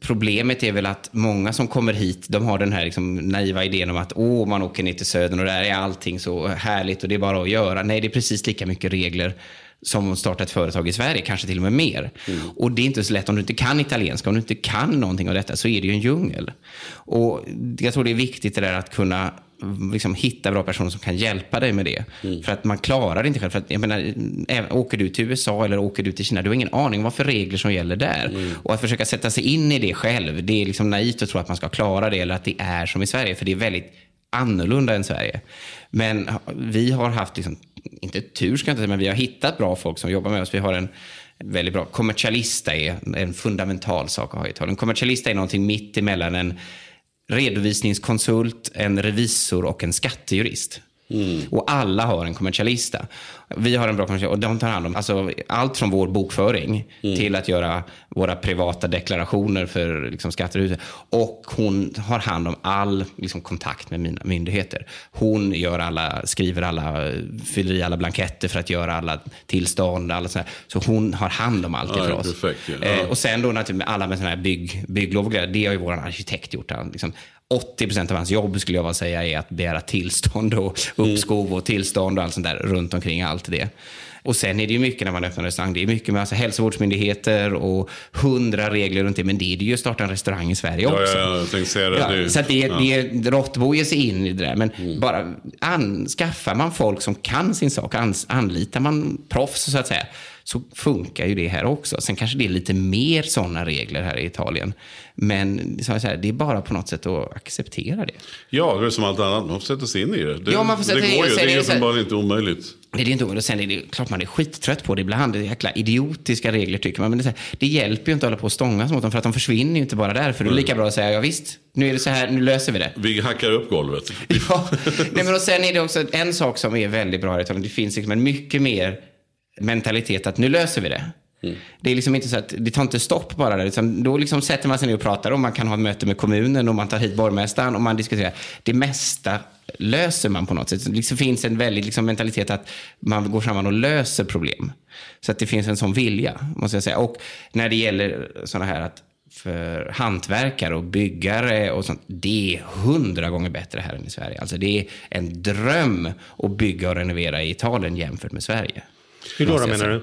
Problemet är väl att många som kommer hit, de har den här liksom naiva idén om att åh, man åker ner till södern och där är allting så härligt och det är bara att göra. Nej, det är precis lika mycket regler som att starta ett företag i Sverige, kanske till och med mer. Mm. Och det är inte så lätt om du inte kan italienska, om du inte kan någonting av detta så är det ju en djungel. Och jag tror det är viktigt det där att kunna liksom, hitta bra personer som kan hjälpa dig med det. Mm. För att man klarar det inte själv. För att, jag menar, åker du till USA eller åker du till Kina, du har ingen aning vad för regler som gäller där. Mm. Och att försöka sätta sig in i det själv, det är liksom naivt att tro att man ska klara det eller att det är som i Sverige. För det är väldigt annorlunda än Sverige. Men vi har haft, liksom, inte tur ska jag inte säga, men vi har hittat bra folk som jobbar med oss. Vi har en väldigt bra, kommersialista är en fundamental sak att ha i Italien. Kommersialista är någonting mitt emellan en redovisningskonsult, en revisor och en skattejurist. Och alla har en kommersialista. Vi har en bra kommersialista och de tar hand om alltså, allt från vår bokföring till att göra våra privata deklarationer för liksom, skattehuset. Och hon har hand om all liksom, kontakt med mina myndigheter. Hon gör alla, skriver alla, fyller i alla blanketter för att göra alla tillstånd. Alla sådär. Så hon har hand om allt det Ja, för oss. perfekt, ja. Eh, och sen då naturligtvis alla med sådana här bygg, bygglov och grejer, det har ju vår arkitekt gjort. Han, liksom, 80 procent av hans jobb skulle jag vilja säga är att begära tillstånd och Mm. uppskov och tillstånd och allt sånt där runt omkring allt det. Och sen är det ju mycket när man öppnar en restaurang. Det är mycket med alltså hälsovårdsmyndigheter och hundra regler runt det. Men det är det ju att starta en restaurang i Sverige Ja, också. ja, ja, jag tänkte säga det. Ja, så att det, ja. Mm. det är råttbo ger sig in i det där. Men bara anskaffar man folk som kan sin sak, ans, anlitar man proffs så att säga, så funkar ju det här också. Sen kanske det är lite mer sådana regler här i Italien. Men så säga, det är bara på något sätt att acceptera det. Ja, det är som allt annat. Man får sätta sig in i det. Det, Ja, man får sätta det in går ju. det. Är här- uppenbarligen inte omöjligt. Det är inte omöjligt. Sen är det klart man är skittrött på det ibland. Det är jäkla idiotiska regler tycker man. Men det, här, det hjälper ju inte att hålla på och stångas mot dem för att de försvinner ju inte bara där. För det är lika bra att säga, ja visst, nu är det så här, nu löser vi det. Vi hackar upp golvet. Ja, nej, men och sen är det också en sak som är väldigt bra i Italien. Det finns liksom en mycket mer mentalitet att nu löser vi det. Det är liksom inte så att det tar inte stopp bara där. Utan då liksom sätter man sig ner och pratar och man kan ha ett möte med kommunen och man tar hit borgmästaren och man diskuterar. Det mesta löser man på något sätt. Det liksom finns en väldig liksom mentalitet att man går samman och löser problem. Så att det finns en sån vilja, måste jag säga. Och när det gäller sådana här att för hantverkare och byggare och sånt. Det är hundra gånger bättre här än i Sverige. Alltså det är en dröm att bygga och renovera i Italien jämfört med Sverige. Hur då, då jag menar du?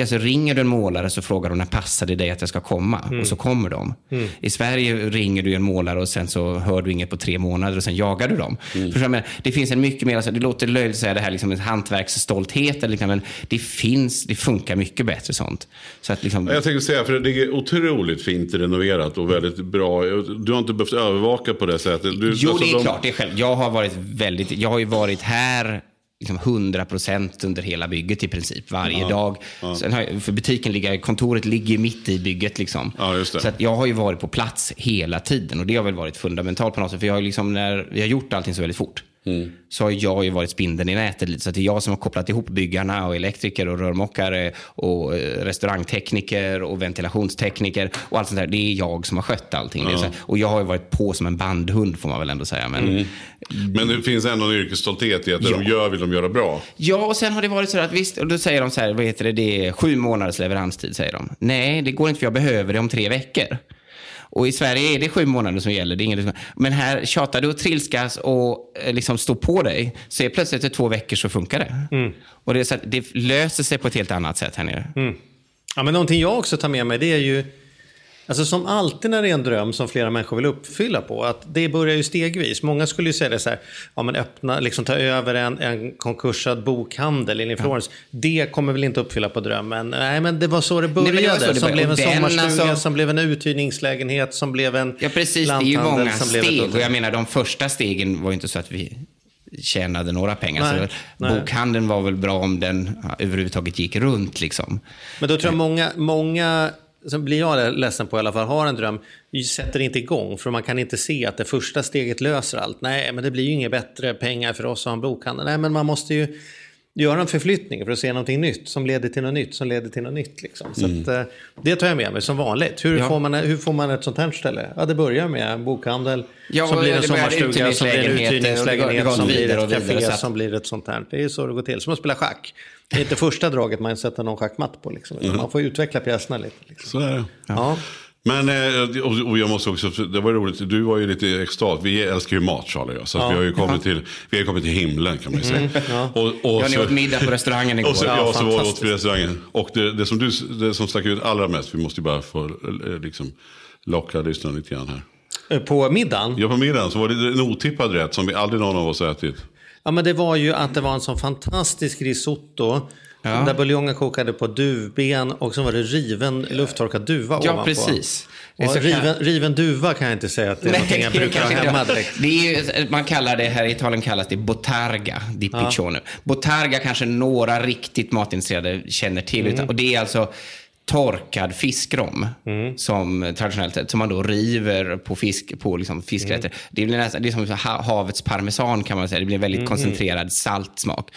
Alltså ringer du en målare så frågar de när passar det dig att jag ska komma? Och så kommer de. I Sverige ringer du en målare och sen så hör du inget på tre månader och sen jagar du dem. Menar? Det finns en mycket mer, alltså, det låter löjligt att säga det här liksom en hantverksstolthet, eller liksom, men det finns, det funkar mycket bättre sånt. Så att liksom, Jag tänkte säga, för det är otroligt fint renoverat och väldigt bra. Du har inte behövt övervaka på det sättet. Du, Jo, alltså, det är de- klart. Det är själv. Jag har varit väldigt, jag har ju varit här liksom 100 procent under hela bygget i princip, varje dag. Sen har jag, för butiken ligger, kontoret ligger mitt i bygget liksom. Ja. Så att jag har ju varit på plats hela tiden och det har väl varit fundamentalt på något sätt. För jag har liksom, när vi har gjort allting så väldigt fort, Mm. så har jag ju varit spindeln i nätet lite. Så det är jag som har kopplat ihop byggarna och elektriker och rörmokare och eh, restaurangtekniker och ventilationstekniker och allt sånt där. Det är jag som har skött allting. Så här, och jag har ju varit på som en bandhund får man väl ändå säga. Men, Mm. Men det finns ändå en yrkesstolthet i att det Ja. de gör vill de göra bra. Ja, och sen har det varit så att visst, och då säger de så här, vad heter det, det är sju månaders leveranstid, säger de. Nej, det går inte för jag behöver det om tre veckor. Och i Sverige är det sju månader som gäller. Det är inget, men här tjatar du och trilskas och eh, liksom står på dig, så är plötsligt efter två veckor så funkar det. Och det, så det löser sig på ett helt annat sätt här nere. Ja, men någonting jag också tar med mig det är ju, alltså som alltid när det är en dröm som flera människor vill uppfylla på, att det börjar ju stegvis. Många skulle ju säga det så här, ja men öppna, liksom ta över en, en konkursad bokhandel i Florens. Det kommer väl inte uppfylla på drömmen. Nej, men det var så det började. det var så det som började. blev en den, sommarstuga, alltså- som blev en uthyrningslägenhet, som blev en Ja, precis. Det är ju många som steg. Och jag menar, de första stegen var ju inte så att vi tjänade några pengar. Nej, så nej. Bokhandeln var väl bra om den ja, överhuvudtaget gick runt. Liksom. Men då tror jag många, många så blir jag ledsen på i alla fall, har en dröm, sätter inte igång. För man kan inte se att det första steget löser allt. Nej, men det blir ju inget bättre pengar för oss att ha en bokhandel. Nej, men man måste ju göra en förflyttning för att se någonting nytt som leder till något nytt som leder till något nytt. Liksom. Så att, eh, det tar jag med mig som vanligt. Hur, Ja. får man, hur får man ett sånt här ställe? Ja, det börjar med en bokhandel Ja, som blir en sommarstuga, som blir en uthyrningslägenhet, som blir ett café, som blir ett sånt här. Det är så det går till. Som att spela schack. Det är inte första draget man sätter någon schackmatt på. Liksom, utan Man får utveckla pjäserna lite. Liksom. Så är det. Ja. Men, eh, och jag måste också, det var roligt, du var ju lite extas. Vi älskar ju mat Charlie jag. Så att vi har ju kommit till, vi har kommit till himlen kan man ju säga. Och, och Ja, ni åt middag på restaurangen igår. Och så, Ja, ja, så var vi åt vi restaurangen. Och det, det, som du, det som stack ut allra mest, vi måste ju bara få eh, liksom, locka lyssnarna lite grann här. Eh, På middagen? Ja, på middagen så var det en otippad rätt som vi aldrig någon av oss har ätit. Ja, men det var ju att det var en sån fantastisk risotto. Ja. Där buljongen kokade på duvben och så var det riven lufttorkad duva Ja, ovanpå. precis. Riven, riven duva kan jag inte säga att det är någonting jag brukar ha hemma direkt. Det är ju, man kallar det här i Italien kallas det botarga di piccione. Botarga kanske några riktigt matintresserade känner till. Mm. Utan, och det är alltså torkad fiskrom som traditionellt sett, som man då river på, fisk, på liksom fiskrätter. Det, blir nästan, det är som ha- havets parmesan kan man säga. Det blir en väldigt koncentrerad saltsmak.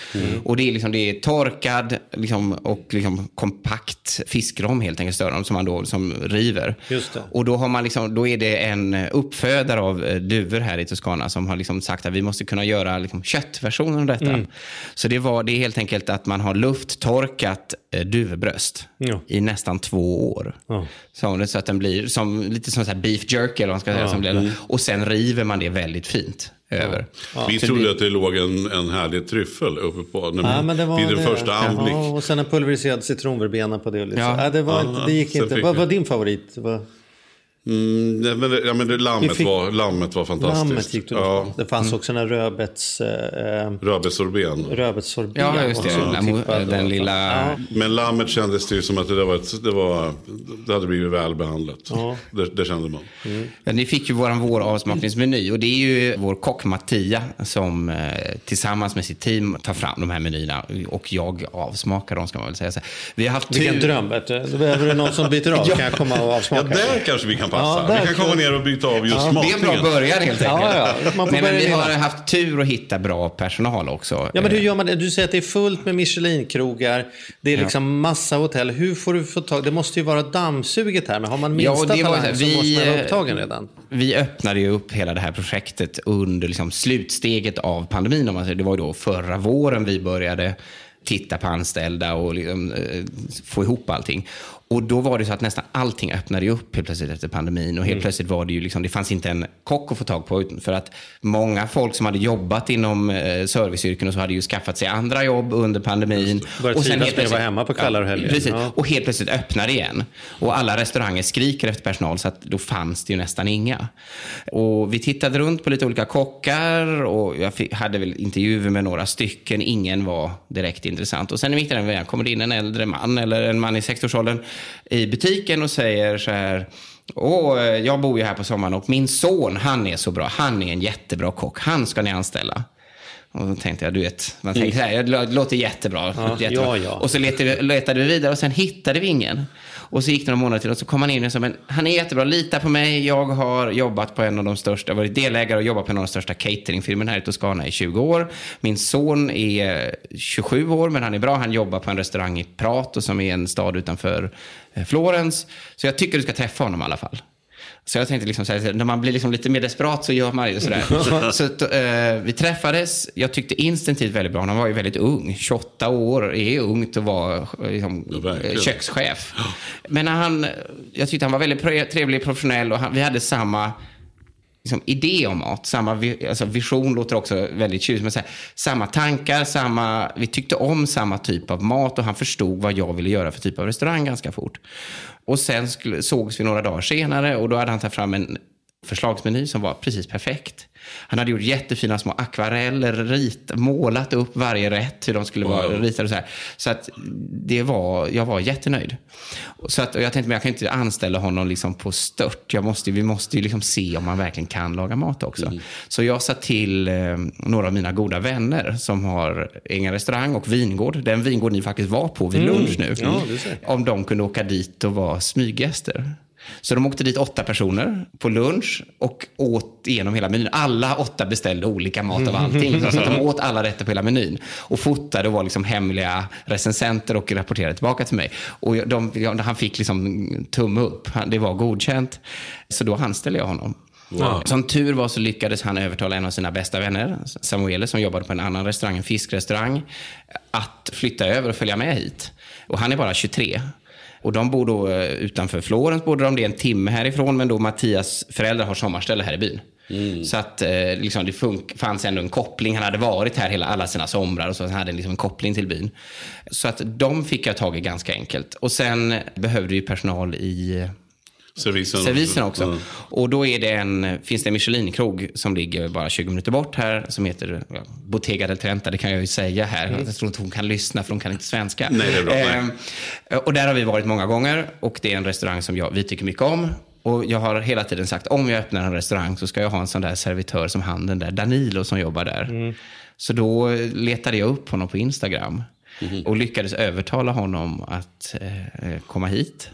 Och det är, liksom, det är torkad liksom, och liksom kompakt fiskrom helt enkelt, större, som man då som river. Och då, har man liksom, då är det en uppfödare av eh, duvor här i Toscana som har liksom sagt att vi måste kunna göra liksom köttversionen av detta. Mm. Så det, var, det är helt enkelt att man har lufttorkat eh, duvbröst i nästan två år. Ja. Så, så att den blir som, lite som så här beef jerky eller vad man ska säga. Som blir, och sen river man det väldigt fint över. Vi Så trodde det- att det låg en, en härlig tryffel uppe på när Ja, vi- men det var vid den det. första anblick. Ja, och sen en pulveriserad citronverbena på det. Lite. Ja. Ja. Ja, det, var Ja, det gick sen inte. Vad vi- var din favorit? Vad- Mm, nej, men, det- ja, men det, lammet, Vi fick- var, lammet var fantastiskt. Lammet gick du ja, Det fanns också en rödbets... Eh, Rödbetssorben. rödbetssorbet. Ja, just det. också, Den, den lilla... Ja. Men lammet kändes det ju som att det, var ett, det, var, det hade blivit väl behandlat. Det, det kände man. Ja, ni fick ju vår vår avsmakningsmeny och det är ju vår kock Mattia som eh, tillsammans med sitt team tar fram de här menyerna och jag avsmakar dem ska man väl säga. Så vi har haft Vilken tur. dröm. Behöver du någon som byter av? Ja. Kan jag komma och Ja, avsmaka? där kanske vi kan passa. Ja, vi kan komma ner och byta av just Det är en bra början helt enkelt. Ja, ja. Man får Nej, men vi har haft tur att hitta bra personal också. Ja, men hur Eh, gör man det? Du säger att det är fullt med Michelin-krogar. Det är liksom massa hotell. Hur får du få tag... Det måste ju vara dammsuget här. Men har man Ja, minsta var talang så måste man vara eh, upptagen redan. Vi öppnade ju upp hela det här projektet under liksom slutsteget av pandemin. Om man säger. Det var ju då förra våren vi började titta på anställda och liksom, eh, få ihop allting. Och då var det så att nästan allting öppnade upp helt plötsligt efter pandemin. Och helt plötsligt var det ju liksom, det fanns inte en kock att få tag på. utan- För att många folk som hade jobbat inom eh, serviceyrken och så hade ju skaffat sig andra jobb under pandemin. Börjat Och sen helt att vara plötsligt- hemma på kvällar och helger. Precis. Ja. Och helt plötsligt öppnar det igen. Och alla restauranger skriker efter personal så att då fanns det ju nästan inga. Och vi tittade runt på lite olika kockar och jag fick, hade väl intervjuer med några stycken. Ingen var direkt intressant. Och sen i mitten av veckan kommer det in en äldre man eller en man i 60-årsåldern i butiken och säger så här och jag bor ju här på sommaren och min son, han är så bra. Han är en jättebra kock. Han ska ni anställa. Och då tänkte jag, du vet, man tänker så här, det låter jättebra. jättebra. ja, ja. Och så letade, letade vi vidare och sen hittade vi ingen. Och så gick det några månader till och så kom han in och sa, men han är jättebra, lita på mig. Jag har jobbat på en av de största, varit delägare och jobbat på en av de största cateringfirmorna här i Toscana i 20 år. Min son är 27 år, men han är bra. Han jobbar på en restaurang i Prato som är en stad utanför eh, Florens. Så jag tycker du ska träffa honom i alla fall. Så jag tänkte liksom så här, när man blir liksom lite mer desperat så gör man ju sådär. så, så att, eh, vi träffades, jag tyckte instinktivt väldigt bra. Han var ju väldigt ung, 28 år är ungt att vara liksom, Ja, kökschef. Men han, jag tyckte han var väldigt trevlig, professionell och han, vi hade samma liksom, idé om mat. Samma vi, alltså, vision låter också väldigt tjusigt. Men så här, samma tankar, samma, vi tyckte om samma typ av mat och han förstod vad jag ville göra för typ av restaurang ganska fort. Och sen skulle, sågs vi några dagar senare och då hade han tagit fram en förslagsmeny som var precis perfekt. Han hade gjort jättefina små akvareller, rit, målat upp varje rätt, hur de skulle vara ritade och så här. Så att det var, jag var jättenöjd. Så att, och jag tänkte, men jag kan inte anställa honom liksom på stört. Jag måste, vi måste ju liksom se om man verkligen kan laga mat också. Så jag sa till eh, några av mina goda vänner som har egen restaurang och vingård. Den vingård ni faktiskt var på vid lunch nu. Ja. Om de kunde åka dit och vara smyggäster. Så de åkte dit åtta personer på lunch och åt igenom hela menyn. Alla åtta beställde olika mat av allting. Så att de åt alla rätter på hela menyn. Och fotade och var liksom hemliga recensenter och rapporterade tillbaka till mig. Och de, han fick liksom tumme upp. Han- Det var godkänt. Så då anställde jag honom. Som tur var så lyckades han övertala en av sina bästa vänner, Samuele, som jobbade på en annan restaurang, en fiskrestaurang, att flytta över och följa med hit. Och han är bara 23. Och de bor då eh, utanför Florens, bodde de, det är en timme härifrån, men då Mattias föräldrar har sommarställe här i byn. Så att eh, liksom, det fanns ändå en koppling. Han hade varit här hela, alla sina somrar och så han hade liksom en koppling till byn. Så att de fick jag tag i ganska enkelt. Och sen behövde ju personal i Servisen, servisen också. Ja. Och då är det en, finns det en Michelin-krog som ligger bara 20 minuter bort här som heter ja, Bottega del Trenta, det kan jag ju säga här. Jag tror inte hon kan lyssna för hon kan inte svenska. Nej, det är bra. Ehm, och där har vi varit många gånger och det är en restaurang som jag, vi tycker mycket om. Och jag har hela tiden sagt om jag öppnar en restaurang så ska jag ha en sån där servitör som han den där Danilo som jobbar där. Så då letade jag upp honom på Instagram. och lyckades övertala honom att eh, komma hit.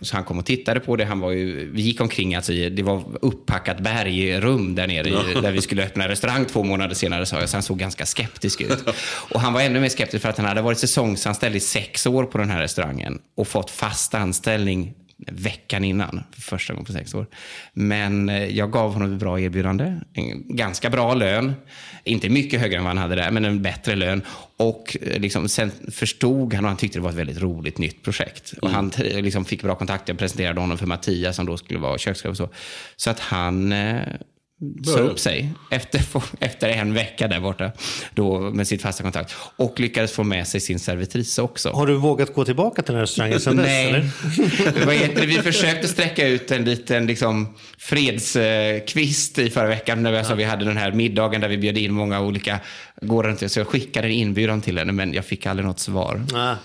Så han kom och tittade på det. Han var ju, vi gick omkring, alltså, det var upppackat bergrum där nere i, där vi skulle öppna restaurang två månader senare. Så han såg ganska skeptisk ut. Och han var ännu mer skeptisk för att han hade varit säsongsanställd i sex år på den här restaurangen och fått fast anställning veckan innan, för första gången på sex år. Men eh, jag gav honom ett bra erbjudande, en ganska bra lön. Inte mycket högre än vad han hade där, men en bättre lön. Och eh, liksom, sen förstod han och han tyckte det var ett väldigt roligt nytt projekt. Och han eh, liksom, fick bra kontakt. Jag presenterade honom för Mattias som då skulle vara kökschef och så. Så att han sa upp sig efter, efter en vecka där borta då, med sitt fasta kontakt. Och lyckades få med sig sin servitris också. Har du vågat gå tillbaka till den här restaurangen sen dess? Nej. Vi försökte sträcka ut en liten liksom, fredskvist i förra veckan. När vi, alltså, vi hade den här middagen där vi bjöd in många olika gårdar. Så jag skickade en inbjudan till henne, men jag fick aldrig något svar. Nej.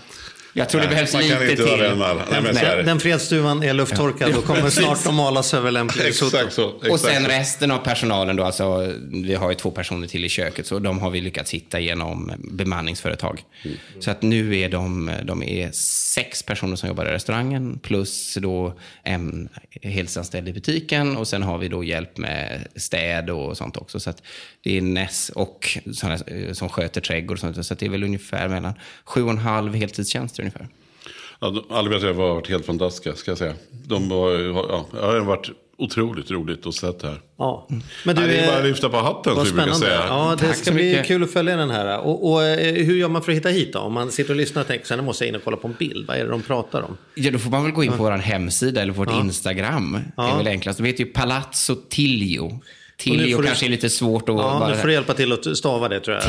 Jag tror det behövs lite inte till. den. Nej, det. Den fredsduvan är lufttorkad och kommer snart att malas över lämplig. Exakt så. Exakt Och sen så. resten av personalen då, alltså, vi har ju två personer till i köket, så de har vi lyckats hitta genom bemanningsföretag. Mm. Så att nu är de, de är sex personer som jobbar i restaurangen, plus då en heltidsanställd i butiken och sen har vi då hjälp med städ och sånt också. Så att det är Ness och såna, eh, som sköter trädgård och sånt. Så att det är väl ungefär mellan sju och en halv heltidstjänster ungefär. Ja, jag har varit helt fantastiska, ska jag säga. De var, ja, det har varit otroligt roligt att se det här. Ja. Men du, Nej, det är bara att lyfta på hatten, som vi brukar säga. Ja, det Tack ska bli mycket. kul att följa den här. Och, och eh, hur gör man för att hitta hit då? Om man sitter och lyssnar och tänker, sen måste jag in och kolla på en bild. Vad är det de pratar om? Ja, då får man väl gå in på vår hemsida eller vårt Instagram. Det är väl enklast. De heter ju Palazzo nu Tiglio får du- kanske är lite svårt att... Ja, bara... nu får du hjälpa till att stava det tror jag.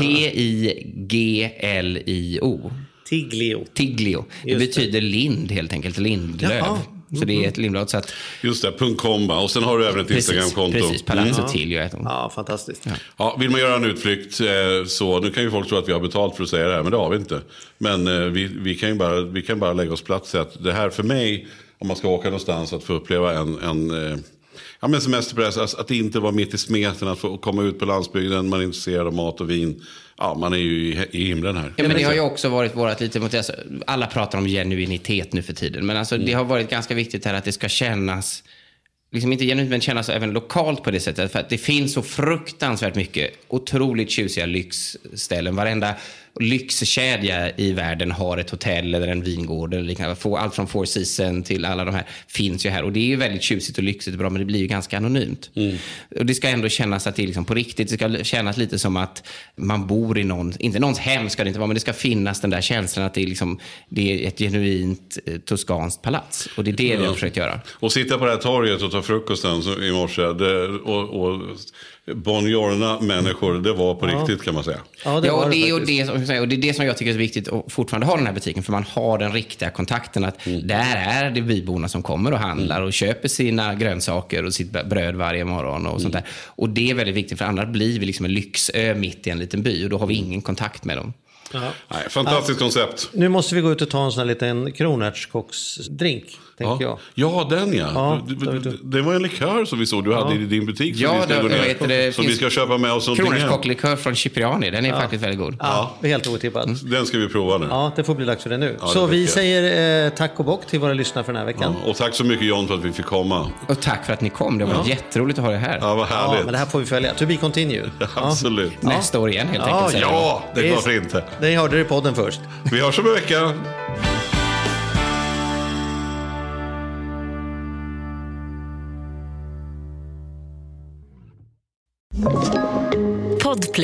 T-I-G-L-I-O. Tiglio. Tiglio. Det Just det. betyder lind helt enkelt, lindlöv. Jaha. Så det är ett lindblad. Så att, Just det, .com va? Och sen har du även ett Instagramkonto. precis, Palazzo Tiglio heter hon. Ja, fantastiskt. Ja, vill man göra en utflykt eh, så, nu kan ju folk tro att vi har betalt för att säga det här, men det har vi inte. Men eh, vi, vi, kan ju bara, vi kan bara lägga oss plats i att det här för mig, om man ska åka någonstans, att få uppleva en, en eh, ja, men semesterpress, alltså, att inte vara mitt i smeten, att få komma ut på landsbygden, man är intresserad av mat och vin. Ja, man är ju i, i himlen här. Ja, men det har ju också varit vårt lite mot alltså, Alla pratar om genuinitet nu för tiden. Men alltså, det har varit ganska viktigt här att det ska kännas Liksom inte genuint, men kännas även lokalt på det sättet. För att det finns så fruktansvärt mycket otroligt tjusiga lyxställen. Varenda lyxkedja i världen har ett hotell eller en vingård. Eller liknande. Allt från Four Seasons till alla de här finns ju här. Och det är ju väldigt tjusigt och lyxigt och bra, men det blir ju ganska anonymt. Och det ska ändå kännas att det är liksom på riktigt. Det ska kännas lite som att man bor i någon, inte någons hem ska det inte vara, men det ska finnas den där känslan att det är, liksom, det är ett genuint eh, toskanskt palats. Och det är det vi har försökt göra. Och sitta på det här torget och ta frukosten i morse. Och, och Bonjorna människor, det var på riktigt kan man säga. Ja, det ja, och det, det, och, det, som- och det är det som jag tycker är så viktigt att fortfarande ha den här butiken. För man har den riktiga kontakten. att Mm. Där är det byborna som kommer och handlar och köper sina grönsaker och sitt bröd varje morgon. och sånt Mm. där. Och det är väldigt viktigt, för annars blir vi liksom en lyxö mitt i en liten by. Och då har vi ingen kontakt med dem. Ja. Nej, fantastiskt koncept. Nu måste vi gå ut och ta en sån här liten kronärtskocksdrink, tänker jag. Ja. ja, den ja. Ja, det, det var det, du. det var en likör som vi såg du hade i din butik. Som Ja, vi ska, det- vad ner, det? som vi ska köpa med oss någonting. Kronärtskocklikör från Cipriani, den är faktiskt väldigt god. Ja, helt otippat. Den ska vi prova nu. Ja, det får bli dags för det nu. det så vi säger eh, tack och bock till våra lyssnare för den här veckan. Ja, Och tack så mycket John för att vi fick komma. Och tack för att ni kom. Det var jätteroligt att ha er här. Ja, vad Ja, härligt. men det här får vi följa. To be continued. Absolut. Nästa år igen helt Ja, enkelt. säger jag. Ja, det är varför inte. Det hörde du i podden först. Vi hörs om en vecka.